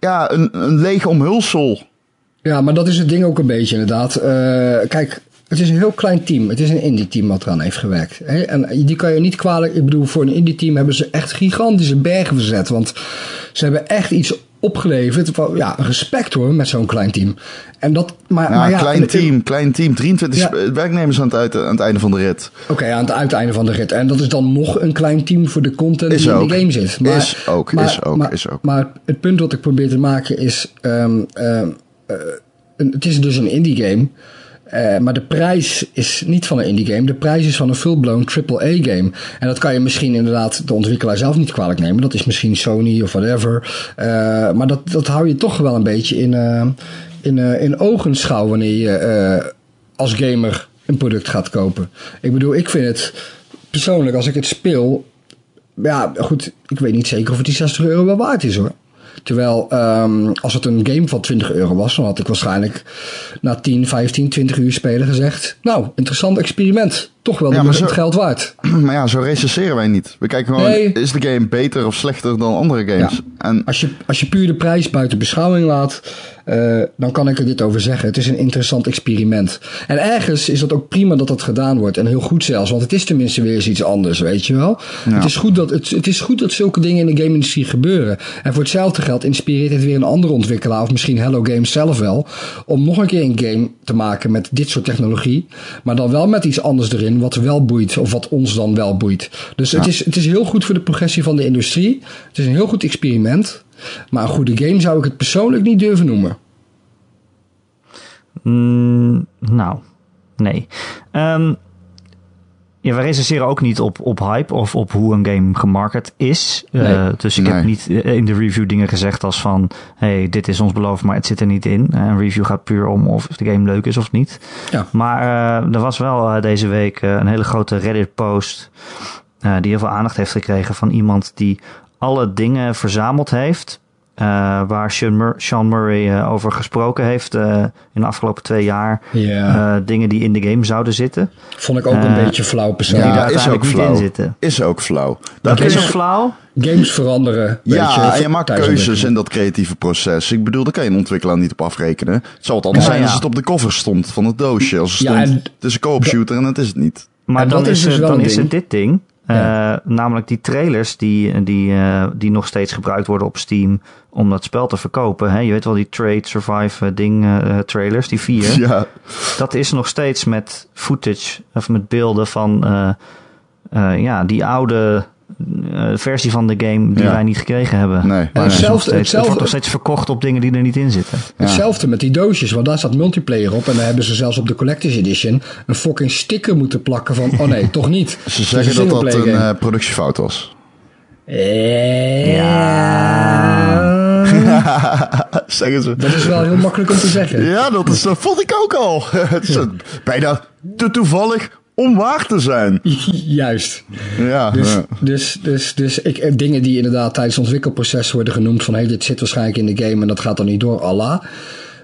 Speaker 2: ja, een, een leeg omhulsel.
Speaker 3: Ja, maar dat is het ding ook een beetje inderdaad. Eh, kijk, het is een heel klein team. Het is een indie team wat eraan heeft gewerkt. En die kan je niet kwalijk... Ik bedoel, voor een indie team hebben ze echt gigantische bergen verzet. Want ze hebben echt iets opgeleverd. Van, ja, respect hoor, met zo'n klein team. En dat... Maar, maar ja,
Speaker 2: klein team, klein team. 23
Speaker 3: Ja.
Speaker 2: sp- werknemers aan het, aan het einde van de rit.
Speaker 3: Oké, aan het uiteinde van de rit. En dat is dan nog een klein team voor de content
Speaker 2: Is
Speaker 3: die
Speaker 2: ook.
Speaker 3: in de game zit.
Speaker 2: Is ook, is ook,
Speaker 3: maar,
Speaker 2: is ook.
Speaker 3: Maar het punt wat ik probeer te maken is... ehm, ehm, eh, een- het is dus een indie game. Eh, maar de prijs is niet van een indie game. De prijs is van een full-blown AAA game. En dat kan je misschien inderdaad de ontwikkelaar zelf niet kwalijk nemen. Dat is misschien Sony of whatever. Eh, maar dat, dat hou je toch wel een beetje in, eh, in, in ogenschouw wanneer je als gamer een product gaat kopen. Ik bedoel, ik vind het persoonlijk, als ik het speel. Ja, goed, ik weet niet zeker of het die 60 euro wel waard is hoor. Terwijl, ehm, als het een game van 20 euro was, dan had ik waarschijnlijk na 10, 15, 20 uur spelen gezegd. Nou, interessant experiment. Toch wel
Speaker 2: Ja, maar
Speaker 3: het
Speaker 2: zo-
Speaker 3: geld waard.
Speaker 2: Maar ja, zo recenseren wij niet. We kijken gewoon,
Speaker 3: Nee.
Speaker 2: is de game beter of slechter dan andere games?
Speaker 3: Ja.
Speaker 2: En
Speaker 3: Als je, als je puur de prijs buiten beschouwing laat, eh, dan kan ik er dit over zeggen. Het is een interessant experiment. En ergens is dat ook prima dat dat gedaan wordt. En heel goed zelfs, want het is tenminste weer eens iets anders, weet je wel. Het, is goed dat, het, het is goed dat zulke dingen in de game-industrie gebeuren. En voor hetzelfde geld inspireert het weer een andere ontwikkelaar, of misschien Hello Games zelf wel, om nog een keer een game te maken met dit soort technologie. Maar dan wel met iets anders erin, wat wel boeit, of wat ons dan wel boeit. Dus het, is, het is heel goed voor de progressie van de industrie. Het is een heel goed experiment. Maar een goede game zou ik het persoonlijk niet durven noemen.
Speaker 1: Mm, nou, nee. Ehm, ja, we recenseren ook niet op, op hype of op hoe een game gemarket is. Eh, dus ik
Speaker 2: Nee.
Speaker 1: heb niet eh, in de review dingen gezegd als van... hey, dit is ons beloofd, maar het zit er niet in. Eh, Een review gaat puur om of de game leuk is of niet.
Speaker 3: Ja.
Speaker 1: Maar eh, er was wel eh, deze week een hele grote Reddit-post... die heel veel aandacht heeft gekregen van iemand die alle dingen verzameld heeft... eh, waar Sean, Mur- Sean Murray eh, over gesproken heeft eh, in de afgelopen twee jaar.
Speaker 3: Ja.
Speaker 1: Eh, dingen die in de game zouden zitten.
Speaker 3: Vond ik ook een beetje flauw persoonlijk.
Speaker 2: Ja,
Speaker 1: daar
Speaker 2: is ook
Speaker 1: niet
Speaker 2: flauw.
Speaker 1: in zitten.
Speaker 2: is ook flauw. Daar
Speaker 1: Dat
Speaker 2: kun
Speaker 1: is
Speaker 2: je-
Speaker 1: ook flauw.
Speaker 3: Games veranderen. weet
Speaker 2: ja, en je maakt keuzes in dat creatieve proces. Ik bedoel, daar kan je een ontwikkelaar niet op afrekenen. Het zou wat anders
Speaker 1: Ja,
Speaker 2: zijn
Speaker 1: ja.
Speaker 2: als het op de cover stond van het doosje. Als
Speaker 3: Ja,
Speaker 2: stond,
Speaker 3: en-
Speaker 2: het is een co-op shooter en het is het niet.
Speaker 1: Maar
Speaker 3: En
Speaker 1: dan,
Speaker 3: dat
Speaker 1: is,
Speaker 3: is dus
Speaker 1: dan is
Speaker 3: ding.
Speaker 1: dit ding.
Speaker 3: Ja.
Speaker 1: Eh, namelijk die trailers die, die, eh, die nog steeds gebruikt worden op Steam om dat spel te verkopen. Hè? Je weet wel die Trade Survive eh, ding trailers, die vier.
Speaker 2: Ja,
Speaker 1: Dat is nog steeds met footage of met beelden van ja, die oude versie van de game die
Speaker 2: Ja.
Speaker 1: wij niet gekregen hebben.
Speaker 2: nee.
Speaker 3: En hetzelfde-
Speaker 1: steeds, het
Speaker 3: hetzelfde-
Speaker 1: wordt nog steeds verkocht op dingen die er niet in zitten.
Speaker 2: Ja.
Speaker 3: Hetzelfde met die doosjes, want daar staat multiplayer op. En dan hebben ze zelfs op de Collector's Edition een fucking sticker moeten plakken van... Oh nee, toch niet.
Speaker 2: Ze zeggen dat dat een
Speaker 3: game.
Speaker 2: eh, productiefout was.
Speaker 3: Ja.
Speaker 2: zeggen ze.
Speaker 3: Dat is wel heel makkelijk om te zeggen.
Speaker 2: Ja, dat, is, dat vond ik ook al. het is bijna te toevallig om waar te zijn.
Speaker 3: Juist.
Speaker 2: Ja,
Speaker 3: Dus,
Speaker 2: ja.
Speaker 3: dus, dus, dus ik, eh, dingen die inderdaad tijdens het ontwikkelproces worden genoemd van hey, dit zit waarschijnlijk in de game en dat gaat dan niet door, Allah.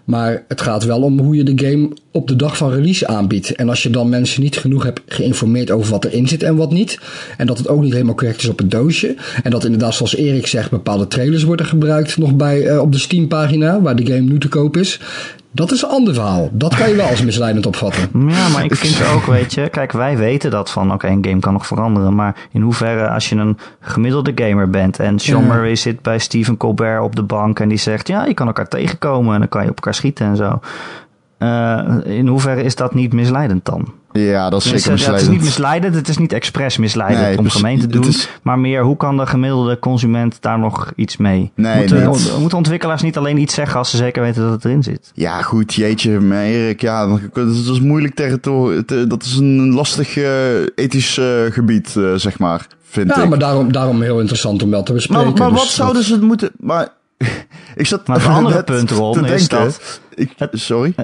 Speaker 3: Maar het gaat wel om hoe je de game op de dag van release aanbiedt. En als je dan mensen niet genoeg hebt geïnformeerd over wat erin zit en wat niet. En dat het ook niet helemaal correct is op het doosje. En dat inderdaad, zoals Erik zegt, bepaalde trailers worden gebruikt nog bij, uh, op de Steam pagina, waar de game nu te koop is. Dat is een ander verhaal. Dat kan je wel als misleidend opvatten.
Speaker 1: Ja, maar ik vind ook, weet je, kijk, wij weten dat van, oké, een game kan nog veranderen. Maar in hoeverre, als je een gemiddelde gamer bent en Sean ja. Murray zit bij Stephen Colbert op de bank en die zegt, ja, je kan elkaar tegenkomen en dan kan je op elkaar schieten en zo. Uh, in hoeverre is dat niet misleidend dan?
Speaker 2: Ja, dat is zeker misleidend.
Speaker 1: Ja, het is niet misleidend, het is niet expres misleidend nee, om gemeen te doen. Is... Maar meer, hoe kan de gemiddelde consument daar nog iets mee?
Speaker 2: Nee,
Speaker 1: moeten, ontwikkelaars niet alleen iets zeggen als ze zeker weten dat het erin zit?
Speaker 2: Ja, goed, jeetje, maar Erik, ja, dat is moeilijk territorium. Dat is een lastig uh, ethisch uh, gebied, uh, zeg maar, vind
Speaker 3: ja,
Speaker 2: ik.
Speaker 3: maar daarom, daarom heel interessant om wel te bespreken.
Speaker 2: Maar, maar
Speaker 3: dus
Speaker 2: wat zouden ze moeten... Maar ik zat
Speaker 1: maar het andere punt, Ron, is
Speaker 2: denken,
Speaker 1: dat...
Speaker 2: Ik, sorry?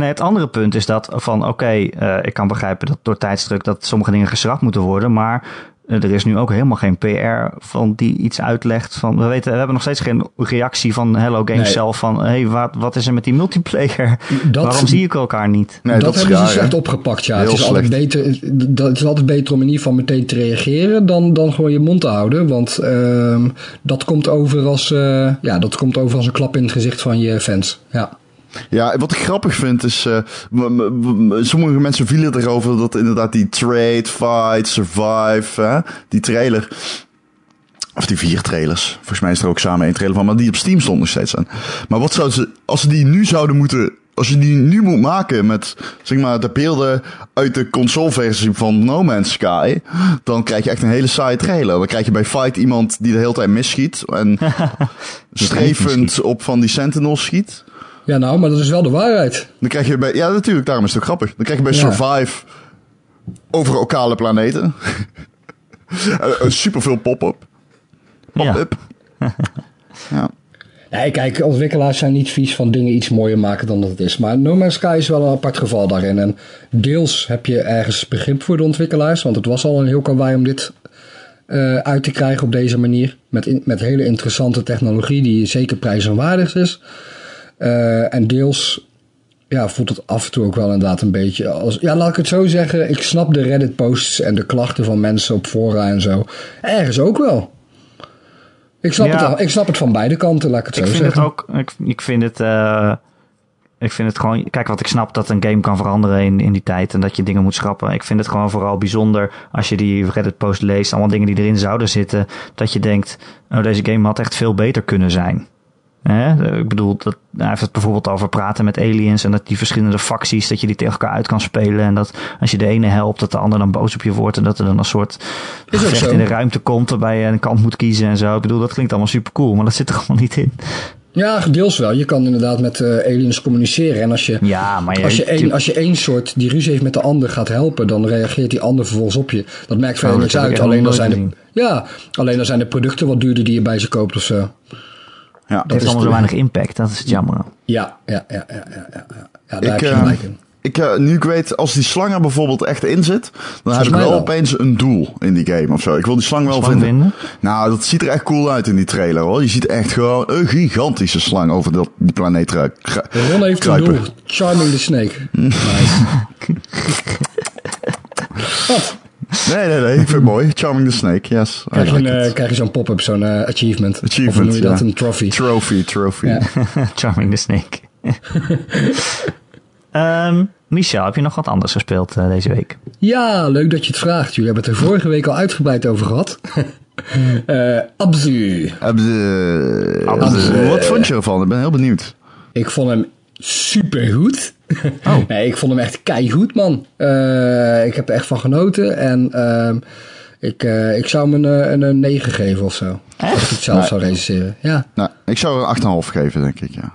Speaker 1: Nee, het andere punt is dat van oké, okay, uh, ik kan begrijpen dat door tijdsdruk dat sommige dingen geschrapt moeten worden, maar uh, er is nu ook helemaal geen PR van die iets uitlegt van we weten we hebben nog steeds geen reactie van Hello Games nee. zelf van hé hey, wat, wat is er met die multiplayer?
Speaker 3: Dat,
Speaker 1: Waarom zie ik elkaar niet?
Speaker 3: Nee, dat, dat hebben raar, ze slecht opgepakt. Ja, het is, altijd beter, dat het is altijd beter om in ieder geval meteen te reageren dan, dan gewoon je mond te houden, want uh, dat komt over als uh, ja dat komt over als een klap in het gezicht van je fans. Ja.
Speaker 2: Ja, wat ik grappig vind is, uh, sommige mensen vielen erover dat inderdaad die trade, fight, survive, hè, die trailer, of die vier trailers, volgens mij is er ook samen één trailer van, maar die op Steam stond nog steeds aan. Maar wat zouden ze, als ze die nu zouden moeten, als je die nu moet maken met, zeg maar, de beelden uit de consoleversie van No Man's Sky, dan krijg je echt een hele saaie trailer. Dan krijg je bij Fight iemand die de hele tijd misschiet en strevend op van die Sentinels schiet.
Speaker 3: Ja, nou, maar dat is wel de waarheid.
Speaker 2: Dan krijg je bij, ja, natuurlijk, daarom is het ook grappig. Dan krijg je bij ja. Survive over okale planeten. Super veel pop-up. Pop-up.
Speaker 3: Ja. ja. Nee, kijk, ontwikkelaars zijn niet vies van dingen iets mooier maken dan dat het is. Maar No Man's Sky is wel een apart geval daarin. En deels heb je ergens begrip voor de ontwikkelaars. Want het was al een heel karwei om dit uh, uit te krijgen op deze manier. Met, in, met hele interessante technologie die zeker prijs en waardig is. Uh, en deels ja, voelt het af en toe ook wel inderdaad een beetje als... Ja, laat ik het zo zeggen. Ik snap de Reddit-posts en de klachten van mensen op fora en zo. Ergens ook wel. Ik snap, ja. het, ik snap het van beide kanten, laat ik het
Speaker 1: ik
Speaker 3: zo
Speaker 1: vind
Speaker 3: zeggen.
Speaker 1: Het ook, ik, ik vind het... Uh, ik vind het gewoon... Kijk, wat ik snap dat een game kan veranderen in, in die tijd... en dat je dingen moet schrappen. Ik vind het gewoon vooral bijzonder... als je die Reddit-post leest... allemaal dingen die erin zouden zitten... dat je denkt... oh, deze game had echt veel beter kunnen zijn. Hè? Ik bedoel, dat, hij heeft het bijvoorbeeld over praten met aliens en dat die verschillende facties, dat je die tegen elkaar uit kan spelen. En dat als je de ene helpt, dat de ander dan boos op je wordt. En dat er dan een soort gevecht in de ruimte komt waarbij je een kant moet kiezen en zo. Ik bedoel, dat klinkt allemaal super cool, maar dat zit er allemaal niet in.
Speaker 3: Ja, deels wel. Je kan inderdaad met uh, aliens communiceren. En als je,
Speaker 1: ja, maar je,
Speaker 3: als, je één, als je één soort die ruzie heeft met de ander gaat helpen, dan reageert die ander vervolgens op je. Dat maakt verder oh, niks uit. Alleen dan, zijn de, ja, alleen dan zijn de producten wat duurder die je bij ze koopt of zo.
Speaker 2: Ja,
Speaker 1: het heeft allemaal zo weinig impact, dat is het jammer.
Speaker 3: Ja, ja, ja, ja, ja, ja, ja. daar ik, heb je gelijk in.
Speaker 2: Ik, uh, nu ik weet, als die slang er bijvoorbeeld echt in zit, dan heb ik wel, wel opeens een doel in die game of zo. Ik wil die slang wel
Speaker 1: slang
Speaker 2: vinden.
Speaker 1: vinden.
Speaker 2: Nou, dat ziet er echt cool uit in die trailer hoor. Je ziet echt gewoon een gigantische slang over dat, die planeet ruikt.
Speaker 3: Ron heeft een doel. Charming the Snake. nice.
Speaker 2: Nee, nee, nee. Ik vind het mooi. Charming the Snake, yes.
Speaker 3: Krijg je, like uh, krijg je zo'n pop-up, zo'n uh, achievement.
Speaker 2: Achievement,
Speaker 3: Of noem je dat?
Speaker 2: ja.
Speaker 3: Een trophy.
Speaker 2: Trophy, trophy.
Speaker 3: Ja.
Speaker 1: Charming the Snake. um, Michel, heb je nog wat anders gespeeld uh, deze week?
Speaker 3: Ja, leuk dat je het vraagt. Jullie hebben het er vorige week al uitgebreid over gehad. uh, Abzu.
Speaker 2: Abzu. Abzu. Wat vond je ervan? Ik ben heel benieuwd.
Speaker 3: Ik vond hem supergoed.
Speaker 1: Oh.
Speaker 3: nee, ik vond hem echt keigoed, man. Uh, ik heb er echt van genoten. En uh, ik, uh, ik zou hem een, een, een 9 geven of zo.
Speaker 1: Echt?
Speaker 3: Als ik het zelf zou recenseren. Ja.
Speaker 2: Nou, ik zou er 8,5 geven, denk ik, ja.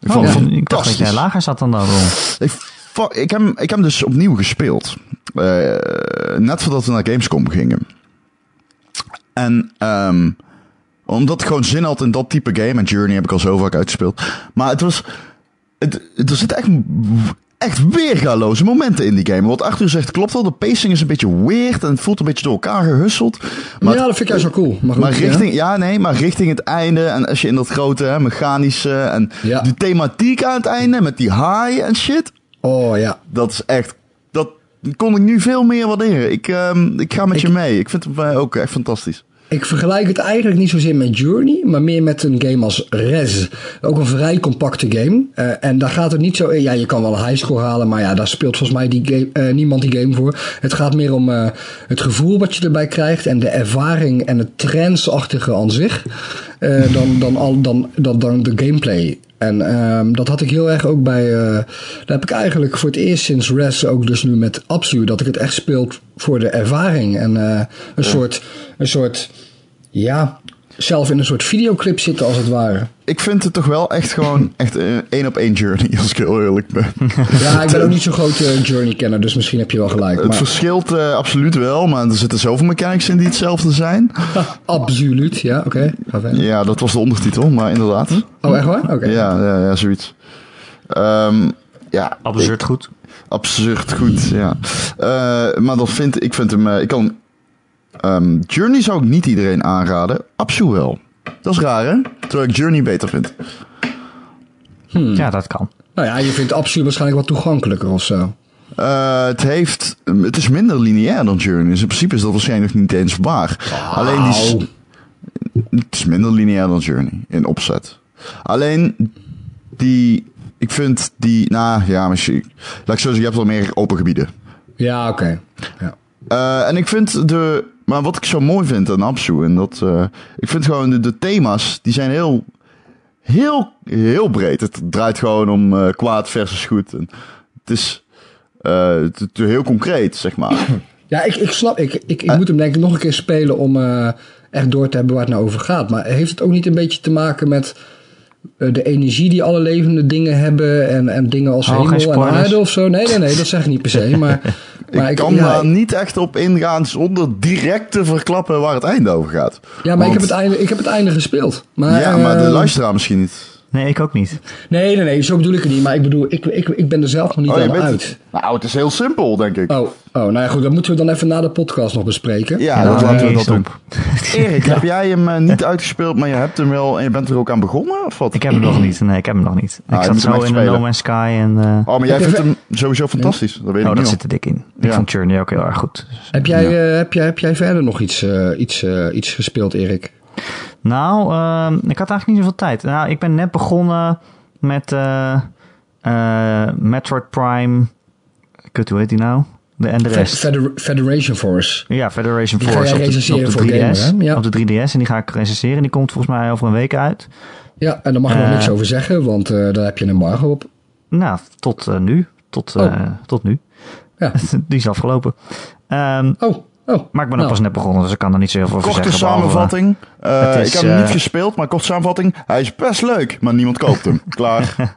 Speaker 2: Ik
Speaker 1: Oh,
Speaker 2: vond het
Speaker 1: ik dacht dat
Speaker 2: fantastisch.
Speaker 1: jij lager zat dan dat, Ron.
Speaker 2: Ik, ik, heb, hem- ik heb hem dus opnieuw gespeeld. Eh, net voordat we naar Gamescom gingen. En ehm, omdat ik gewoon zin had in dat type game. En Journey heb ik al zo vaak uitgespeeld. Maar het was... Het, het- er zitten echt, echt weergaloze momenten in die game. Wat Arthur zegt klopt wel. De pacing is een beetje weird. En het voelt een beetje door elkaar gehusseld. Maar
Speaker 3: ja, dat vind ik juist wel cool. Maar, goed,
Speaker 2: maar richting, ja. nee, maar richting het einde. En als je in dat grote hè, mechanische. En
Speaker 3: Ja.
Speaker 2: die thematiek aan het einde. Met die haai en shit.
Speaker 3: Oh ja.
Speaker 2: Dat is echt, dat kon ik nu veel meer waarderen. Ik, ehm, ik ga met je mee. Ik vind het eh, ook echt fantastisch.
Speaker 3: Ik vergelijk het eigenlijk niet zozeer met Journey, maar meer met een game als Rez. Ook een vrij compacte game. Eh, en daar gaat het niet zo. Ja, je kan wel een highscore halen, maar ja, daar speelt volgens mij die game, eh, niemand die game voor. Het gaat meer om eh, het gevoel wat je erbij krijgt en de ervaring en het trance-achtige aan zich. dan, dan, al, dan, dan, dan de gameplay. En ehm, dat had ik heel erg ook bij. eh daar heb ik eigenlijk voor het eerst sinds Res ook dus nu met Absu. Dat ik het echt speel voor de ervaring. En eh, een soort. Een soort. Ja. Zelf in een soort videoclip zitten als het ware.
Speaker 2: Ik vind het toch wel echt gewoon echt eh, één op één journey, als ik heel eerlijk ben.
Speaker 3: Ja, ik ben ook niet zo'n grote Journey-kenner, dus misschien heb je wel gelijk.
Speaker 2: Het
Speaker 3: Maar
Speaker 2: verschilt eh, absoluut wel, maar er zitten zoveel mechanics in die hetzelfde zijn.
Speaker 3: absoluut, ja, oké. Ga verder.
Speaker 2: Ja, dat was de ondertitel, maar inderdaad.
Speaker 3: Oh, echt waar? Oké.
Speaker 2: Ja, ja, ja, zoiets. Ehm, ja,
Speaker 1: Absurd goed.
Speaker 2: absurd goed, ja. Eh, maar dat vind ik vind hem. ik kan. Ehm, Journey zou ik niet iedereen aanraden. Absu wel. Dat is raar, hè? Terwijl ik Journey beter vind.
Speaker 1: Ja, dat kan.
Speaker 3: Nou ja, je vindt absoluut waarschijnlijk wat toegankelijker of zo.
Speaker 2: Eh, het, heeft, het is minder lineair dan Journey. Dus in principe is dat waarschijnlijk niet eens waar. Alleen die, het is minder lineair dan Journey in opzet. Alleen die, ik vind die, nou ja, misschien, laat ik zo zeggen, je hebt wel meer open gebieden.
Speaker 3: Ja, oké. Ja.
Speaker 2: Eh, en ik vind de, maar wat ik zo mooi vind aan Absu, en dat, eh, ik vind gewoon de, de thema's, die zijn heel, heel, heel breed. Het draait gewoon om eh, kwaad versus goed. En het is eh, heel concreet, zeg maar.
Speaker 3: Ja, ik, ik snap. Ik, ik, ik moet hem denk ik nog een keer spelen om echt door te hebben waar het nou over gaat. Maar heeft het ook niet een beetje te maken met de energie die alle levende dingen hebben en, en dingen als
Speaker 1: Oh,
Speaker 3: hemel en aarde of zo? Nee, nee, nee, dat zeg ik niet per se. Maar, maar
Speaker 2: ik kan
Speaker 3: ja,
Speaker 2: daar niet echt op ingaan zonder direct te verklappen waar het einde over gaat.
Speaker 3: ja, maar ik heb, het einde, ik heb het einde gespeeld. Maar,
Speaker 2: ja, maar de
Speaker 3: eh,
Speaker 2: luisteraar misschien niet.
Speaker 1: Nee, ik ook niet.
Speaker 3: Nee, nee, nee, zo bedoel ik het niet. Maar ik bedoel, ik, ik, ik ben er zelf nog niet
Speaker 2: Oh, je
Speaker 3: aan
Speaker 2: bent
Speaker 3: uit.
Speaker 2: Nou, het is heel simpel, denk ik.
Speaker 3: Oh, oh, nou ja, goed. Dat moeten we dan even na de podcast nog bespreken.
Speaker 2: Ja,
Speaker 1: Ja,
Speaker 2: dat laten we dat doen.
Speaker 1: stop.
Speaker 2: Erik, heb jij hem eh, niet uitgespeeld, maar je hebt hem wel en je bent er ook aan begonnen? Of wat?
Speaker 1: Ik heb hem nog niet. Nee, ik heb hem nog niet.
Speaker 2: Ah,
Speaker 1: ik zat zo in de
Speaker 2: spelen.
Speaker 1: No Man's Sky en... eh,
Speaker 2: Oh, maar jij vindt hem sowieso fantastisch. Dat weet ik
Speaker 1: oh, dat zit er dik in. Ik
Speaker 2: Ja.
Speaker 1: vond Journey ook heel erg goed.
Speaker 3: Heb, jij, eh, heb, jij, heb jij verder nog iets, eh, iets, eh, iets gespeeld, Erik?
Speaker 1: Nou, ehm, ik had eigenlijk niet zoveel tijd. Nou, ik ben net begonnen met eh, eh, Metroid Prime. Kut, hoe heet die nou? De, en de rest.
Speaker 3: Feder- Federation Force.
Speaker 1: Ja, Federation
Speaker 3: Die ga
Speaker 1: Force
Speaker 3: jij
Speaker 1: op de, op de
Speaker 3: voor
Speaker 1: 3DS.
Speaker 3: Gamer, hè? Ja.
Speaker 1: Op de 3DS en die ga ik recenseren. Die komt volgens mij over een week uit.
Speaker 3: Ja, en daar mag je nog
Speaker 1: Eh.
Speaker 3: niks over zeggen, want eh, daar heb je een embargo op.
Speaker 1: Nou, tot eh, nu. Tot,
Speaker 3: Oh.
Speaker 1: eh, tot nu.
Speaker 3: Ja.
Speaker 1: die is afgelopen. Ehm,
Speaker 3: Oh, oh.
Speaker 1: maar ik ben ook
Speaker 3: Nou,
Speaker 1: pas net begonnen, dus ik kan er niet zo heel veel over
Speaker 2: Korte
Speaker 1: zeggen. behalve-
Speaker 2: samenvatting. Eh,
Speaker 1: is,
Speaker 2: ik heb hem niet
Speaker 1: eh,
Speaker 2: gespeeld, maar korte samenvatting. Hij is best leuk, maar niemand koopt hem. Klaar.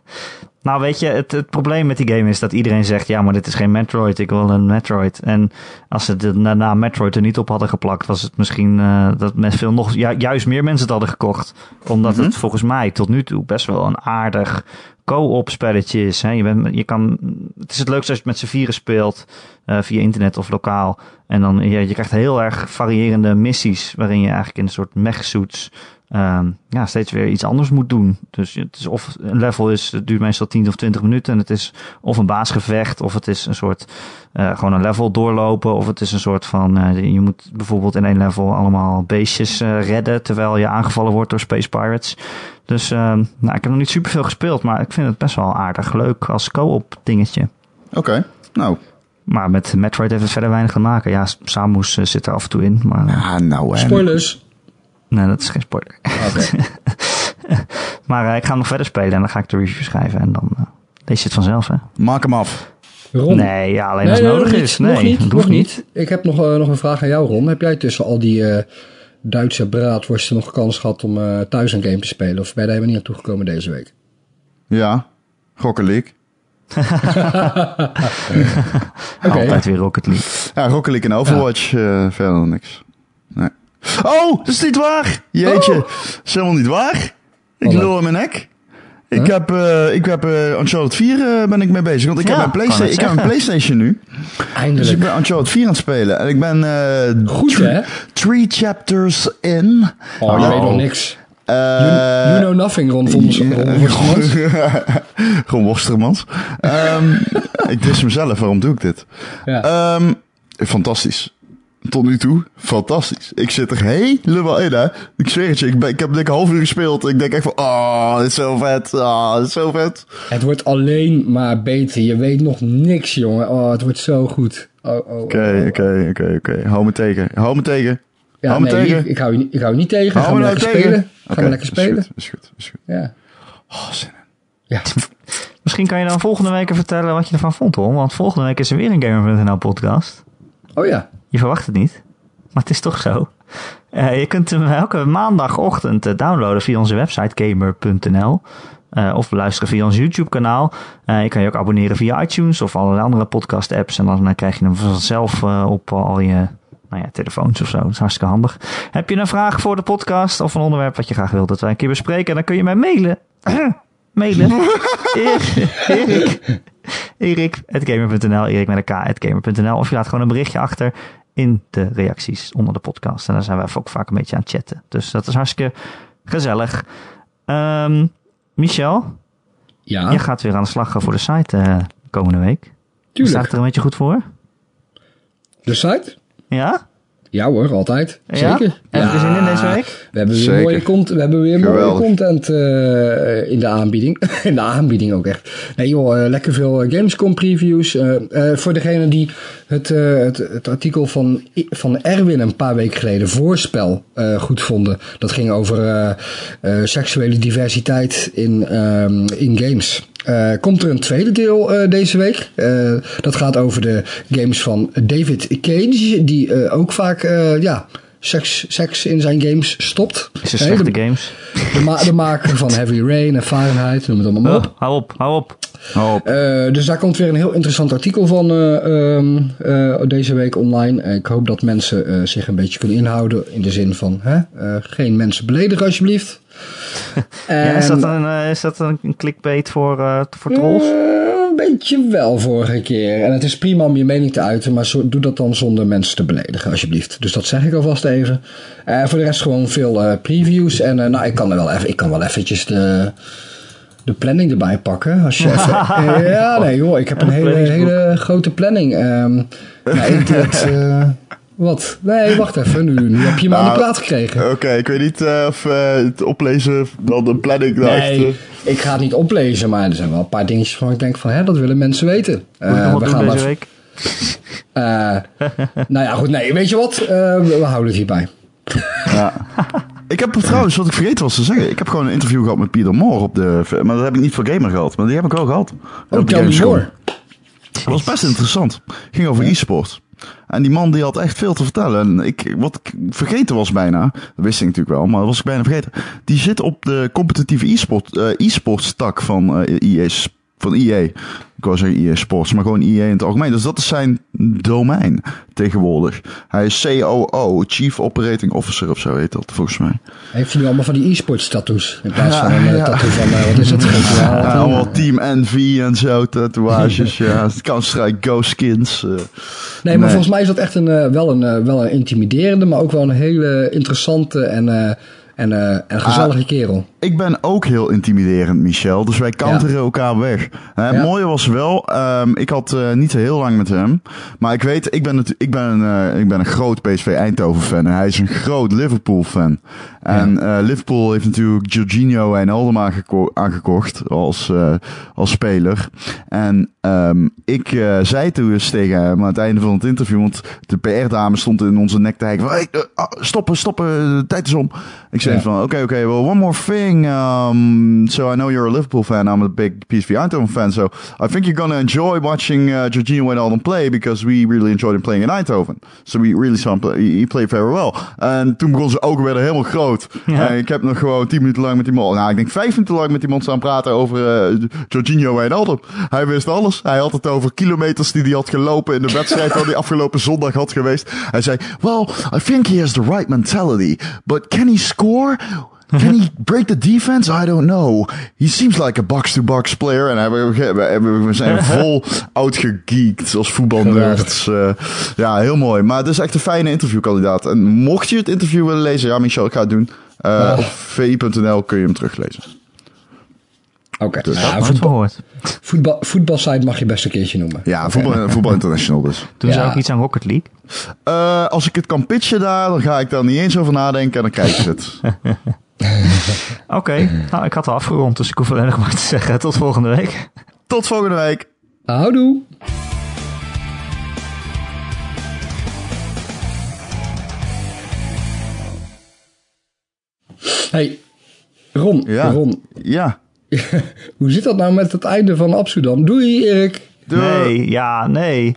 Speaker 1: Nou, weet je, het, het probleem met die game is dat iedereen zegt: ja, maar dit is geen Metroid, ik wil een Metroid. En als ze de na, na Metroid er niet op hadden geplakt, was het misschien eh, dat men veel nog, ju- juist meer mensen het hadden gekocht. Omdat
Speaker 2: Mhm.
Speaker 1: het volgens mij tot nu toe best wel een aardig co-op spelletje is. Hè? Je, bent, je kan, het is het leukste als je het met z'n vieren speelt, eh, via internet of lokaal. En dan, je, je krijgt heel erg variërende missies, waarin je eigenlijk in een soort mech-suits ehm, ja, steeds weer iets anders moet doen. Dus het is of een level is, het duurt meestal 10 of 20 minuten. En het is of een baasgevecht, of het is een soort eh, gewoon een level doorlopen. Of het is een soort van eh, je moet bijvoorbeeld in één level allemaal beestjes eh, redden terwijl je aangevallen wordt door Space Pirates. Dus ehm, nou, ik heb nog niet superveel gespeeld, maar ik vind het best wel aardig leuk als co-op dingetje.
Speaker 2: Oké, nou.
Speaker 1: Maar met Metroid heeft het verder weinig te maken. Ja, Samus zit er af en toe in, maar
Speaker 2: Ah, nou en.
Speaker 3: Spoilers.
Speaker 1: Nee, dat is geen spoiler.
Speaker 3: Oké.
Speaker 1: Maar eh, ik ga hem nog verder spelen en dan ga ik de review schrijven en dan eh, lees je het vanzelf, hè?
Speaker 2: Maak hem af.
Speaker 3: Ron.
Speaker 1: Nee, ja, alleen
Speaker 3: Nee,
Speaker 1: als het
Speaker 3: nee,
Speaker 1: nodig
Speaker 3: nog
Speaker 1: is.
Speaker 3: niet,
Speaker 1: Nee,
Speaker 3: nog niet,
Speaker 1: dat
Speaker 3: nog
Speaker 1: hoeft
Speaker 3: niet. Ik heb nog, eh, nog een vraag aan jou, Ron. Heb jij tussen al die eh, Duitse braadworsten nog kans gehad om eh, thuis een game te spelen? Of ben je daar helemaal niet aan toegekomen deze week?
Speaker 2: Ja, Rocket League.
Speaker 1: Altijd weer Rocket League.
Speaker 2: Ja, Rocket League en Overwatch. eh, verder niks. Nee. Oh, dat is niet waar! Jeetje,
Speaker 3: Oh.
Speaker 2: dat is helemaal niet waar. Ik lul in mijn nek. Ik
Speaker 3: Huh?
Speaker 2: heb, eh ik heb eh Uncharted 4 eh, ben ik mee bezig. Want ik,
Speaker 1: Ja,
Speaker 2: heb, een
Speaker 1: kan
Speaker 2: Playsta-
Speaker 1: het
Speaker 2: ik heb een. Playstation nu. Dus ik
Speaker 3: Eindelijk.
Speaker 2: ben Uncharted 4 aan het spelen. En ik ben
Speaker 3: Goed,
Speaker 2: three,
Speaker 3: hè?
Speaker 2: three chapters in.
Speaker 3: Oh, je
Speaker 1: Oh.
Speaker 3: weet nog niks.
Speaker 2: Eh,
Speaker 3: You, you know nothing, Ron Vostermans.
Speaker 2: Gewoon Worstermans. Ehm, ik dis mezelf, waarom doe ik dit?
Speaker 3: Ja.
Speaker 2: Ehm, fantastisch. Tot nu toe, fantastisch. Ik zit er helemaal in, hè. Ik zweer het je, ik, ben, ik heb denk ik een half uur gespeeld. Ik denk echt van, oh, dit is zo vet. Oh, dit is zo vet.
Speaker 3: Het wordt alleen maar beter. Je weet nog niks, jongen. Oh, het wordt zo goed. Oh, oh, oh.
Speaker 2: Oké, oké, oké, oké. Hou me tegen. Hou me tegen.
Speaker 3: Ja,
Speaker 2: Hou me
Speaker 3: nee,
Speaker 2: tegen.
Speaker 3: ik, ik hou je, niet- ik hou je niet tegen.
Speaker 2: Hou
Speaker 3: Ga
Speaker 2: me
Speaker 3: maar
Speaker 2: nou
Speaker 3: lekker
Speaker 2: tegen.
Speaker 3: spelen. Ga
Speaker 2: Oké,
Speaker 3: maar lekker
Speaker 2: is
Speaker 3: spelen.
Speaker 2: goed, Is goed, is goed.
Speaker 3: Ja.
Speaker 2: Oh, zin in.
Speaker 3: Ja.
Speaker 1: Misschien kan je dan volgende week even vertellen wat je ervan vond, hoor. Want volgende week is er weer een Gamer.nl podcast.
Speaker 3: Oh ja.
Speaker 1: Je verwacht het niet, maar het is toch zo. Eh, je kunt hem elke maandagochtend eh, downloaden via onze website gamer.nl. Eh, of luisteren via ons YouTube-kanaal. Je kan je ook abonneren via iTunes of allerlei andere podcast-apps. En dan krijg je hem vanzelf op al je nou ja, telefoons of zo. Dat is hartstikke handig. Heb je een vraag voor de podcast of een onderwerp wat je graag wilt dat wij een keer bespreken? Dan kun je mij mailen. mailen. Erik. Erik, gamer.nl. Erik met een k, gamer.nl. Of je laat gewoon een berichtje achter in de reacties onder de podcast. En dan zijn wij ook vaak een beetje aan het chatten. Dus dat is hartstikke gezellig. Ehm, Michel,
Speaker 3: Ja,
Speaker 1: je gaat weer aan de slag voor de site eh, komende week. Staat
Speaker 3: tuurlijk.
Speaker 1: het er een beetje goed voor?
Speaker 3: De site?
Speaker 1: Ja?
Speaker 3: Ja hoor, altijd.
Speaker 1: Ja?
Speaker 3: Zeker.
Speaker 1: Heb je zin in deze
Speaker 3: Ja.
Speaker 1: week?
Speaker 3: We hebben weer
Speaker 2: Zeker.
Speaker 3: mooie, cont we hebben weer mooie content eh, in de aanbieding. in de aanbieding ook echt. Nee joh, eh, lekker veel eh, Gamescom previews. Eh, eh, voor degene die het, eh, het, het artikel van, van Erwin een paar weken geleden, Voorspel, eh, goed vonden. Dat ging over eh, eh, seksuele diversiteit in, ehm, in games. Eh, komt er een tweede deel eh, deze week. Eh, dat gaat over de games van David Cage, die ook vaak ja, seks, seks in zijn games stopt.
Speaker 1: Is slechte
Speaker 3: de,
Speaker 1: games?
Speaker 3: de, ma- de maker van Heavy Rain en Fahrenheit, noem het allemaal maar
Speaker 1: Oh,
Speaker 3: op.
Speaker 1: hou op, hou op.
Speaker 3: Eh, dus daar komt weer een heel interessant artikel van eh, ehm, eh, deze week online. Ik hoop dat mensen zich een beetje kunnen inhouden in de zin van hè, geen mensen beledigen alsjeblieft.
Speaker 1: Ja, is, dat
Speaker 3: En-
Speaker 1: een, is dat een, clickbait voor, voor trolls?
Speaker 3: Een beetje wel vorige keer. En het is prima om je mening te uiten, maar zo, doe dat dan zonder mensen te beledigen, alsjeblieft. Dus dat zeg ik alvast even. Voor de rest gewoon veel previews. En nou, ik kan, er wel even, ik kan wel eventjes de, de planning erbij pakken. Als je even, ja, nee joh, ik heb een hele, hele grote planning. Nee, dit, eh, wat? Nee, wacht even. Nu, nu heb je me aan de
Speaker 2: Nou,
Speaker 3: praat gekregen.
Speaker 2: Oké, ik weet niet eh, of eh, het oplezen dan de planning echt,
Speaker 3: Nee, ik ga het niet oplezen, maar er zijn wel een paar dingetjes van ik denk van, hè, dat willen mensen weten.
Speaker 1: Ik
Speaker 3: we gaan
Speaker 1: deze week?
Speaker 3: nou ja, goed, nee, weet je wat? We, we houden het hierbij.
Speaker 2: Ja. Ik heb trouwens, wat ik vergeten was te zeggen, ik heb gewoon een interview gehad met Peter Moore op de, maar dat heb ik niet voor Gamer gehad, maar die heb ik wel gehad.
Speaker 3: Oh,
Speaker 2: Op de. Dat was best interessant. Ging over e-sport. En die man die had echt veel te vertellen. En ik, wat ik vergeten was bijna, dat wist ik natuurlijk wel, maar dat was ik bijna vergeten. Die zit op de competitieve e-sport, eh, e-sports tak van eh EA, van EA. Ik wou zeggen EA Sports, maar gewoon EA in het algemeen. Dus dat is zijn domein tegenwoordig. Hij is COO, Chief Operating Officer of zo heet dat volgens mij.
Speaker 3: Heeft hij nu allemaal van die e-sports tattoos? In plaats
Speaker 2: Ja,
Speaker 3: van een eh,
Speaker 2: ja.
Speaker 3: tattoo van, eh, wat is het?
Speaker 2: Ja, allemaal Team Envy en zo, tatoeages, ja. Counter-Strike Go skins. eh.
Speaker 3: Nee, maar
Speaker 2: Nee.
Speaker 3: volgens mij is dat echt een, wel, een, wel een intimiderende, maar ook wel een hele interessante en, en, eh, en gezellige kerel.
Speaker 2: Ik ben ook heel intimiderend, Michel. Dus wij counteren elkaar weg. Hè, Het
Speaker 3: Ja.
Speaker 2: mooie was wel, ehm, ik had eh, niet zo heel lang met hem. Maar ik weet, ik ben, het, ik ben, eh, ik ben een groot PSV Eindhoven fan. En hij is een groot Liverpool fan. En eh, Liverpool heeft natuurlijk Jorginho Wijnaldum aangeko aangekocht als, eh, als speler. En ehm, ik eh, zei toen eens tegen hem aan het einde van het interview, want de PR-dame stond in onze nek te hijgen van, hey, eh, ah, stoppen, stoppen, de tijd is om. Ik zei
Speaker 3: Ja.
Speaker 2: van, oké, oké, well, one more thing. Um, so I know you're a Liverpool fan, I'm a big PSV Eindhoven fan, so I think you're gonna enjoy watching uh, Jorginho Wijnaldum play, because we really enjoyed him playing in Eindhoven. So we really saw him play, he played very well. En toen begon zijn ogen werden helemaal groot.
Speaker 1: Ja.
Speaker 2: En ik heb nog gewoon 10 minuten lang met die man, nou ik denk 5 minuten lang met die man staan praten over uh, Jorginho Wijnaldum. Hij wist alles. Hij had het over kilometers die hij had gelopen in de wedstrijd die hij afgelopen zondag had geweest. Hij zei, well, I think he has the right mentality, but can he score? Can he break the defense? I don't know. He seems like a box-to-box player. En we, zijn vol outgegeekt als voetbalnerds. Uh, ja, heel mooi. Maar het is echt een fijne interviewkandidaat. En mocht je het interview willen lezen, ja, Michel, ik ga het doen. Eh, Op vi.nl kun je hem teruglezen.
Speaker 3: Oké,
Speaker 2: Dus-
Speaker 3: ja, voetbal, voetbalsite mag je best een keertje noemen.
Speaker 2: Ja, voetbal, voetbal International dus.
Speaker 1: Doen ze
Speaker 3: Ja.
Speaker 1: ook iets aan Rocket League?
Speaker 2: Eh, als ik het kan pitchen daar, dan ga ik daar niet eens over nadenken en dan krijg je het.
Speaker 1: Oké, nou ik had al afgerond, dus ik hoef alleen nog maar te zeggen tot volgende week.
Speaker 2: Tot volgende week.
Speaker 3: Houdoe! Hey, Ron,
Speaker 2: Ja.
Speaker 3: Ron,
Speaker 2: Ja.
Speaker 3: hoe zit dat nou met het einde van Amsterdam? Doei Erik!
Speaker 2: Doei.
Speaker 1: Nee, ja, nee.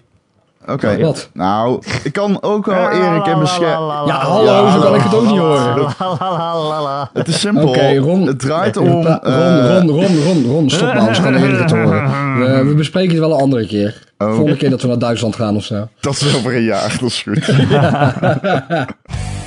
Speaker 2: Oké.
Speaker 3: Wat?
Speaker 2: Nou, ik kan ook wel Erik in beschermen.
Speaker 3: Ja, hallo,
Speaker 2: Ja,
Speaker 3: zo kan ik het ook niet horen.
Speaker 2: Het is simpel.
Speaker 3: Ron.
Speaker 2: Het draait om...
Speaker 3: pra-
Speaker 2: eh,
Speaker 3: Ron, Ron, Ron, Ron, Ron, stop maar, anders kan Erik het horen. We, we bespreken het wel een andere keer.
Speaker 2: Oh.
Speaker 3: Volgende keer dat we naar Duitsland gaan of zo.
Speaker 2: Dat is over een jaar, dat is goed.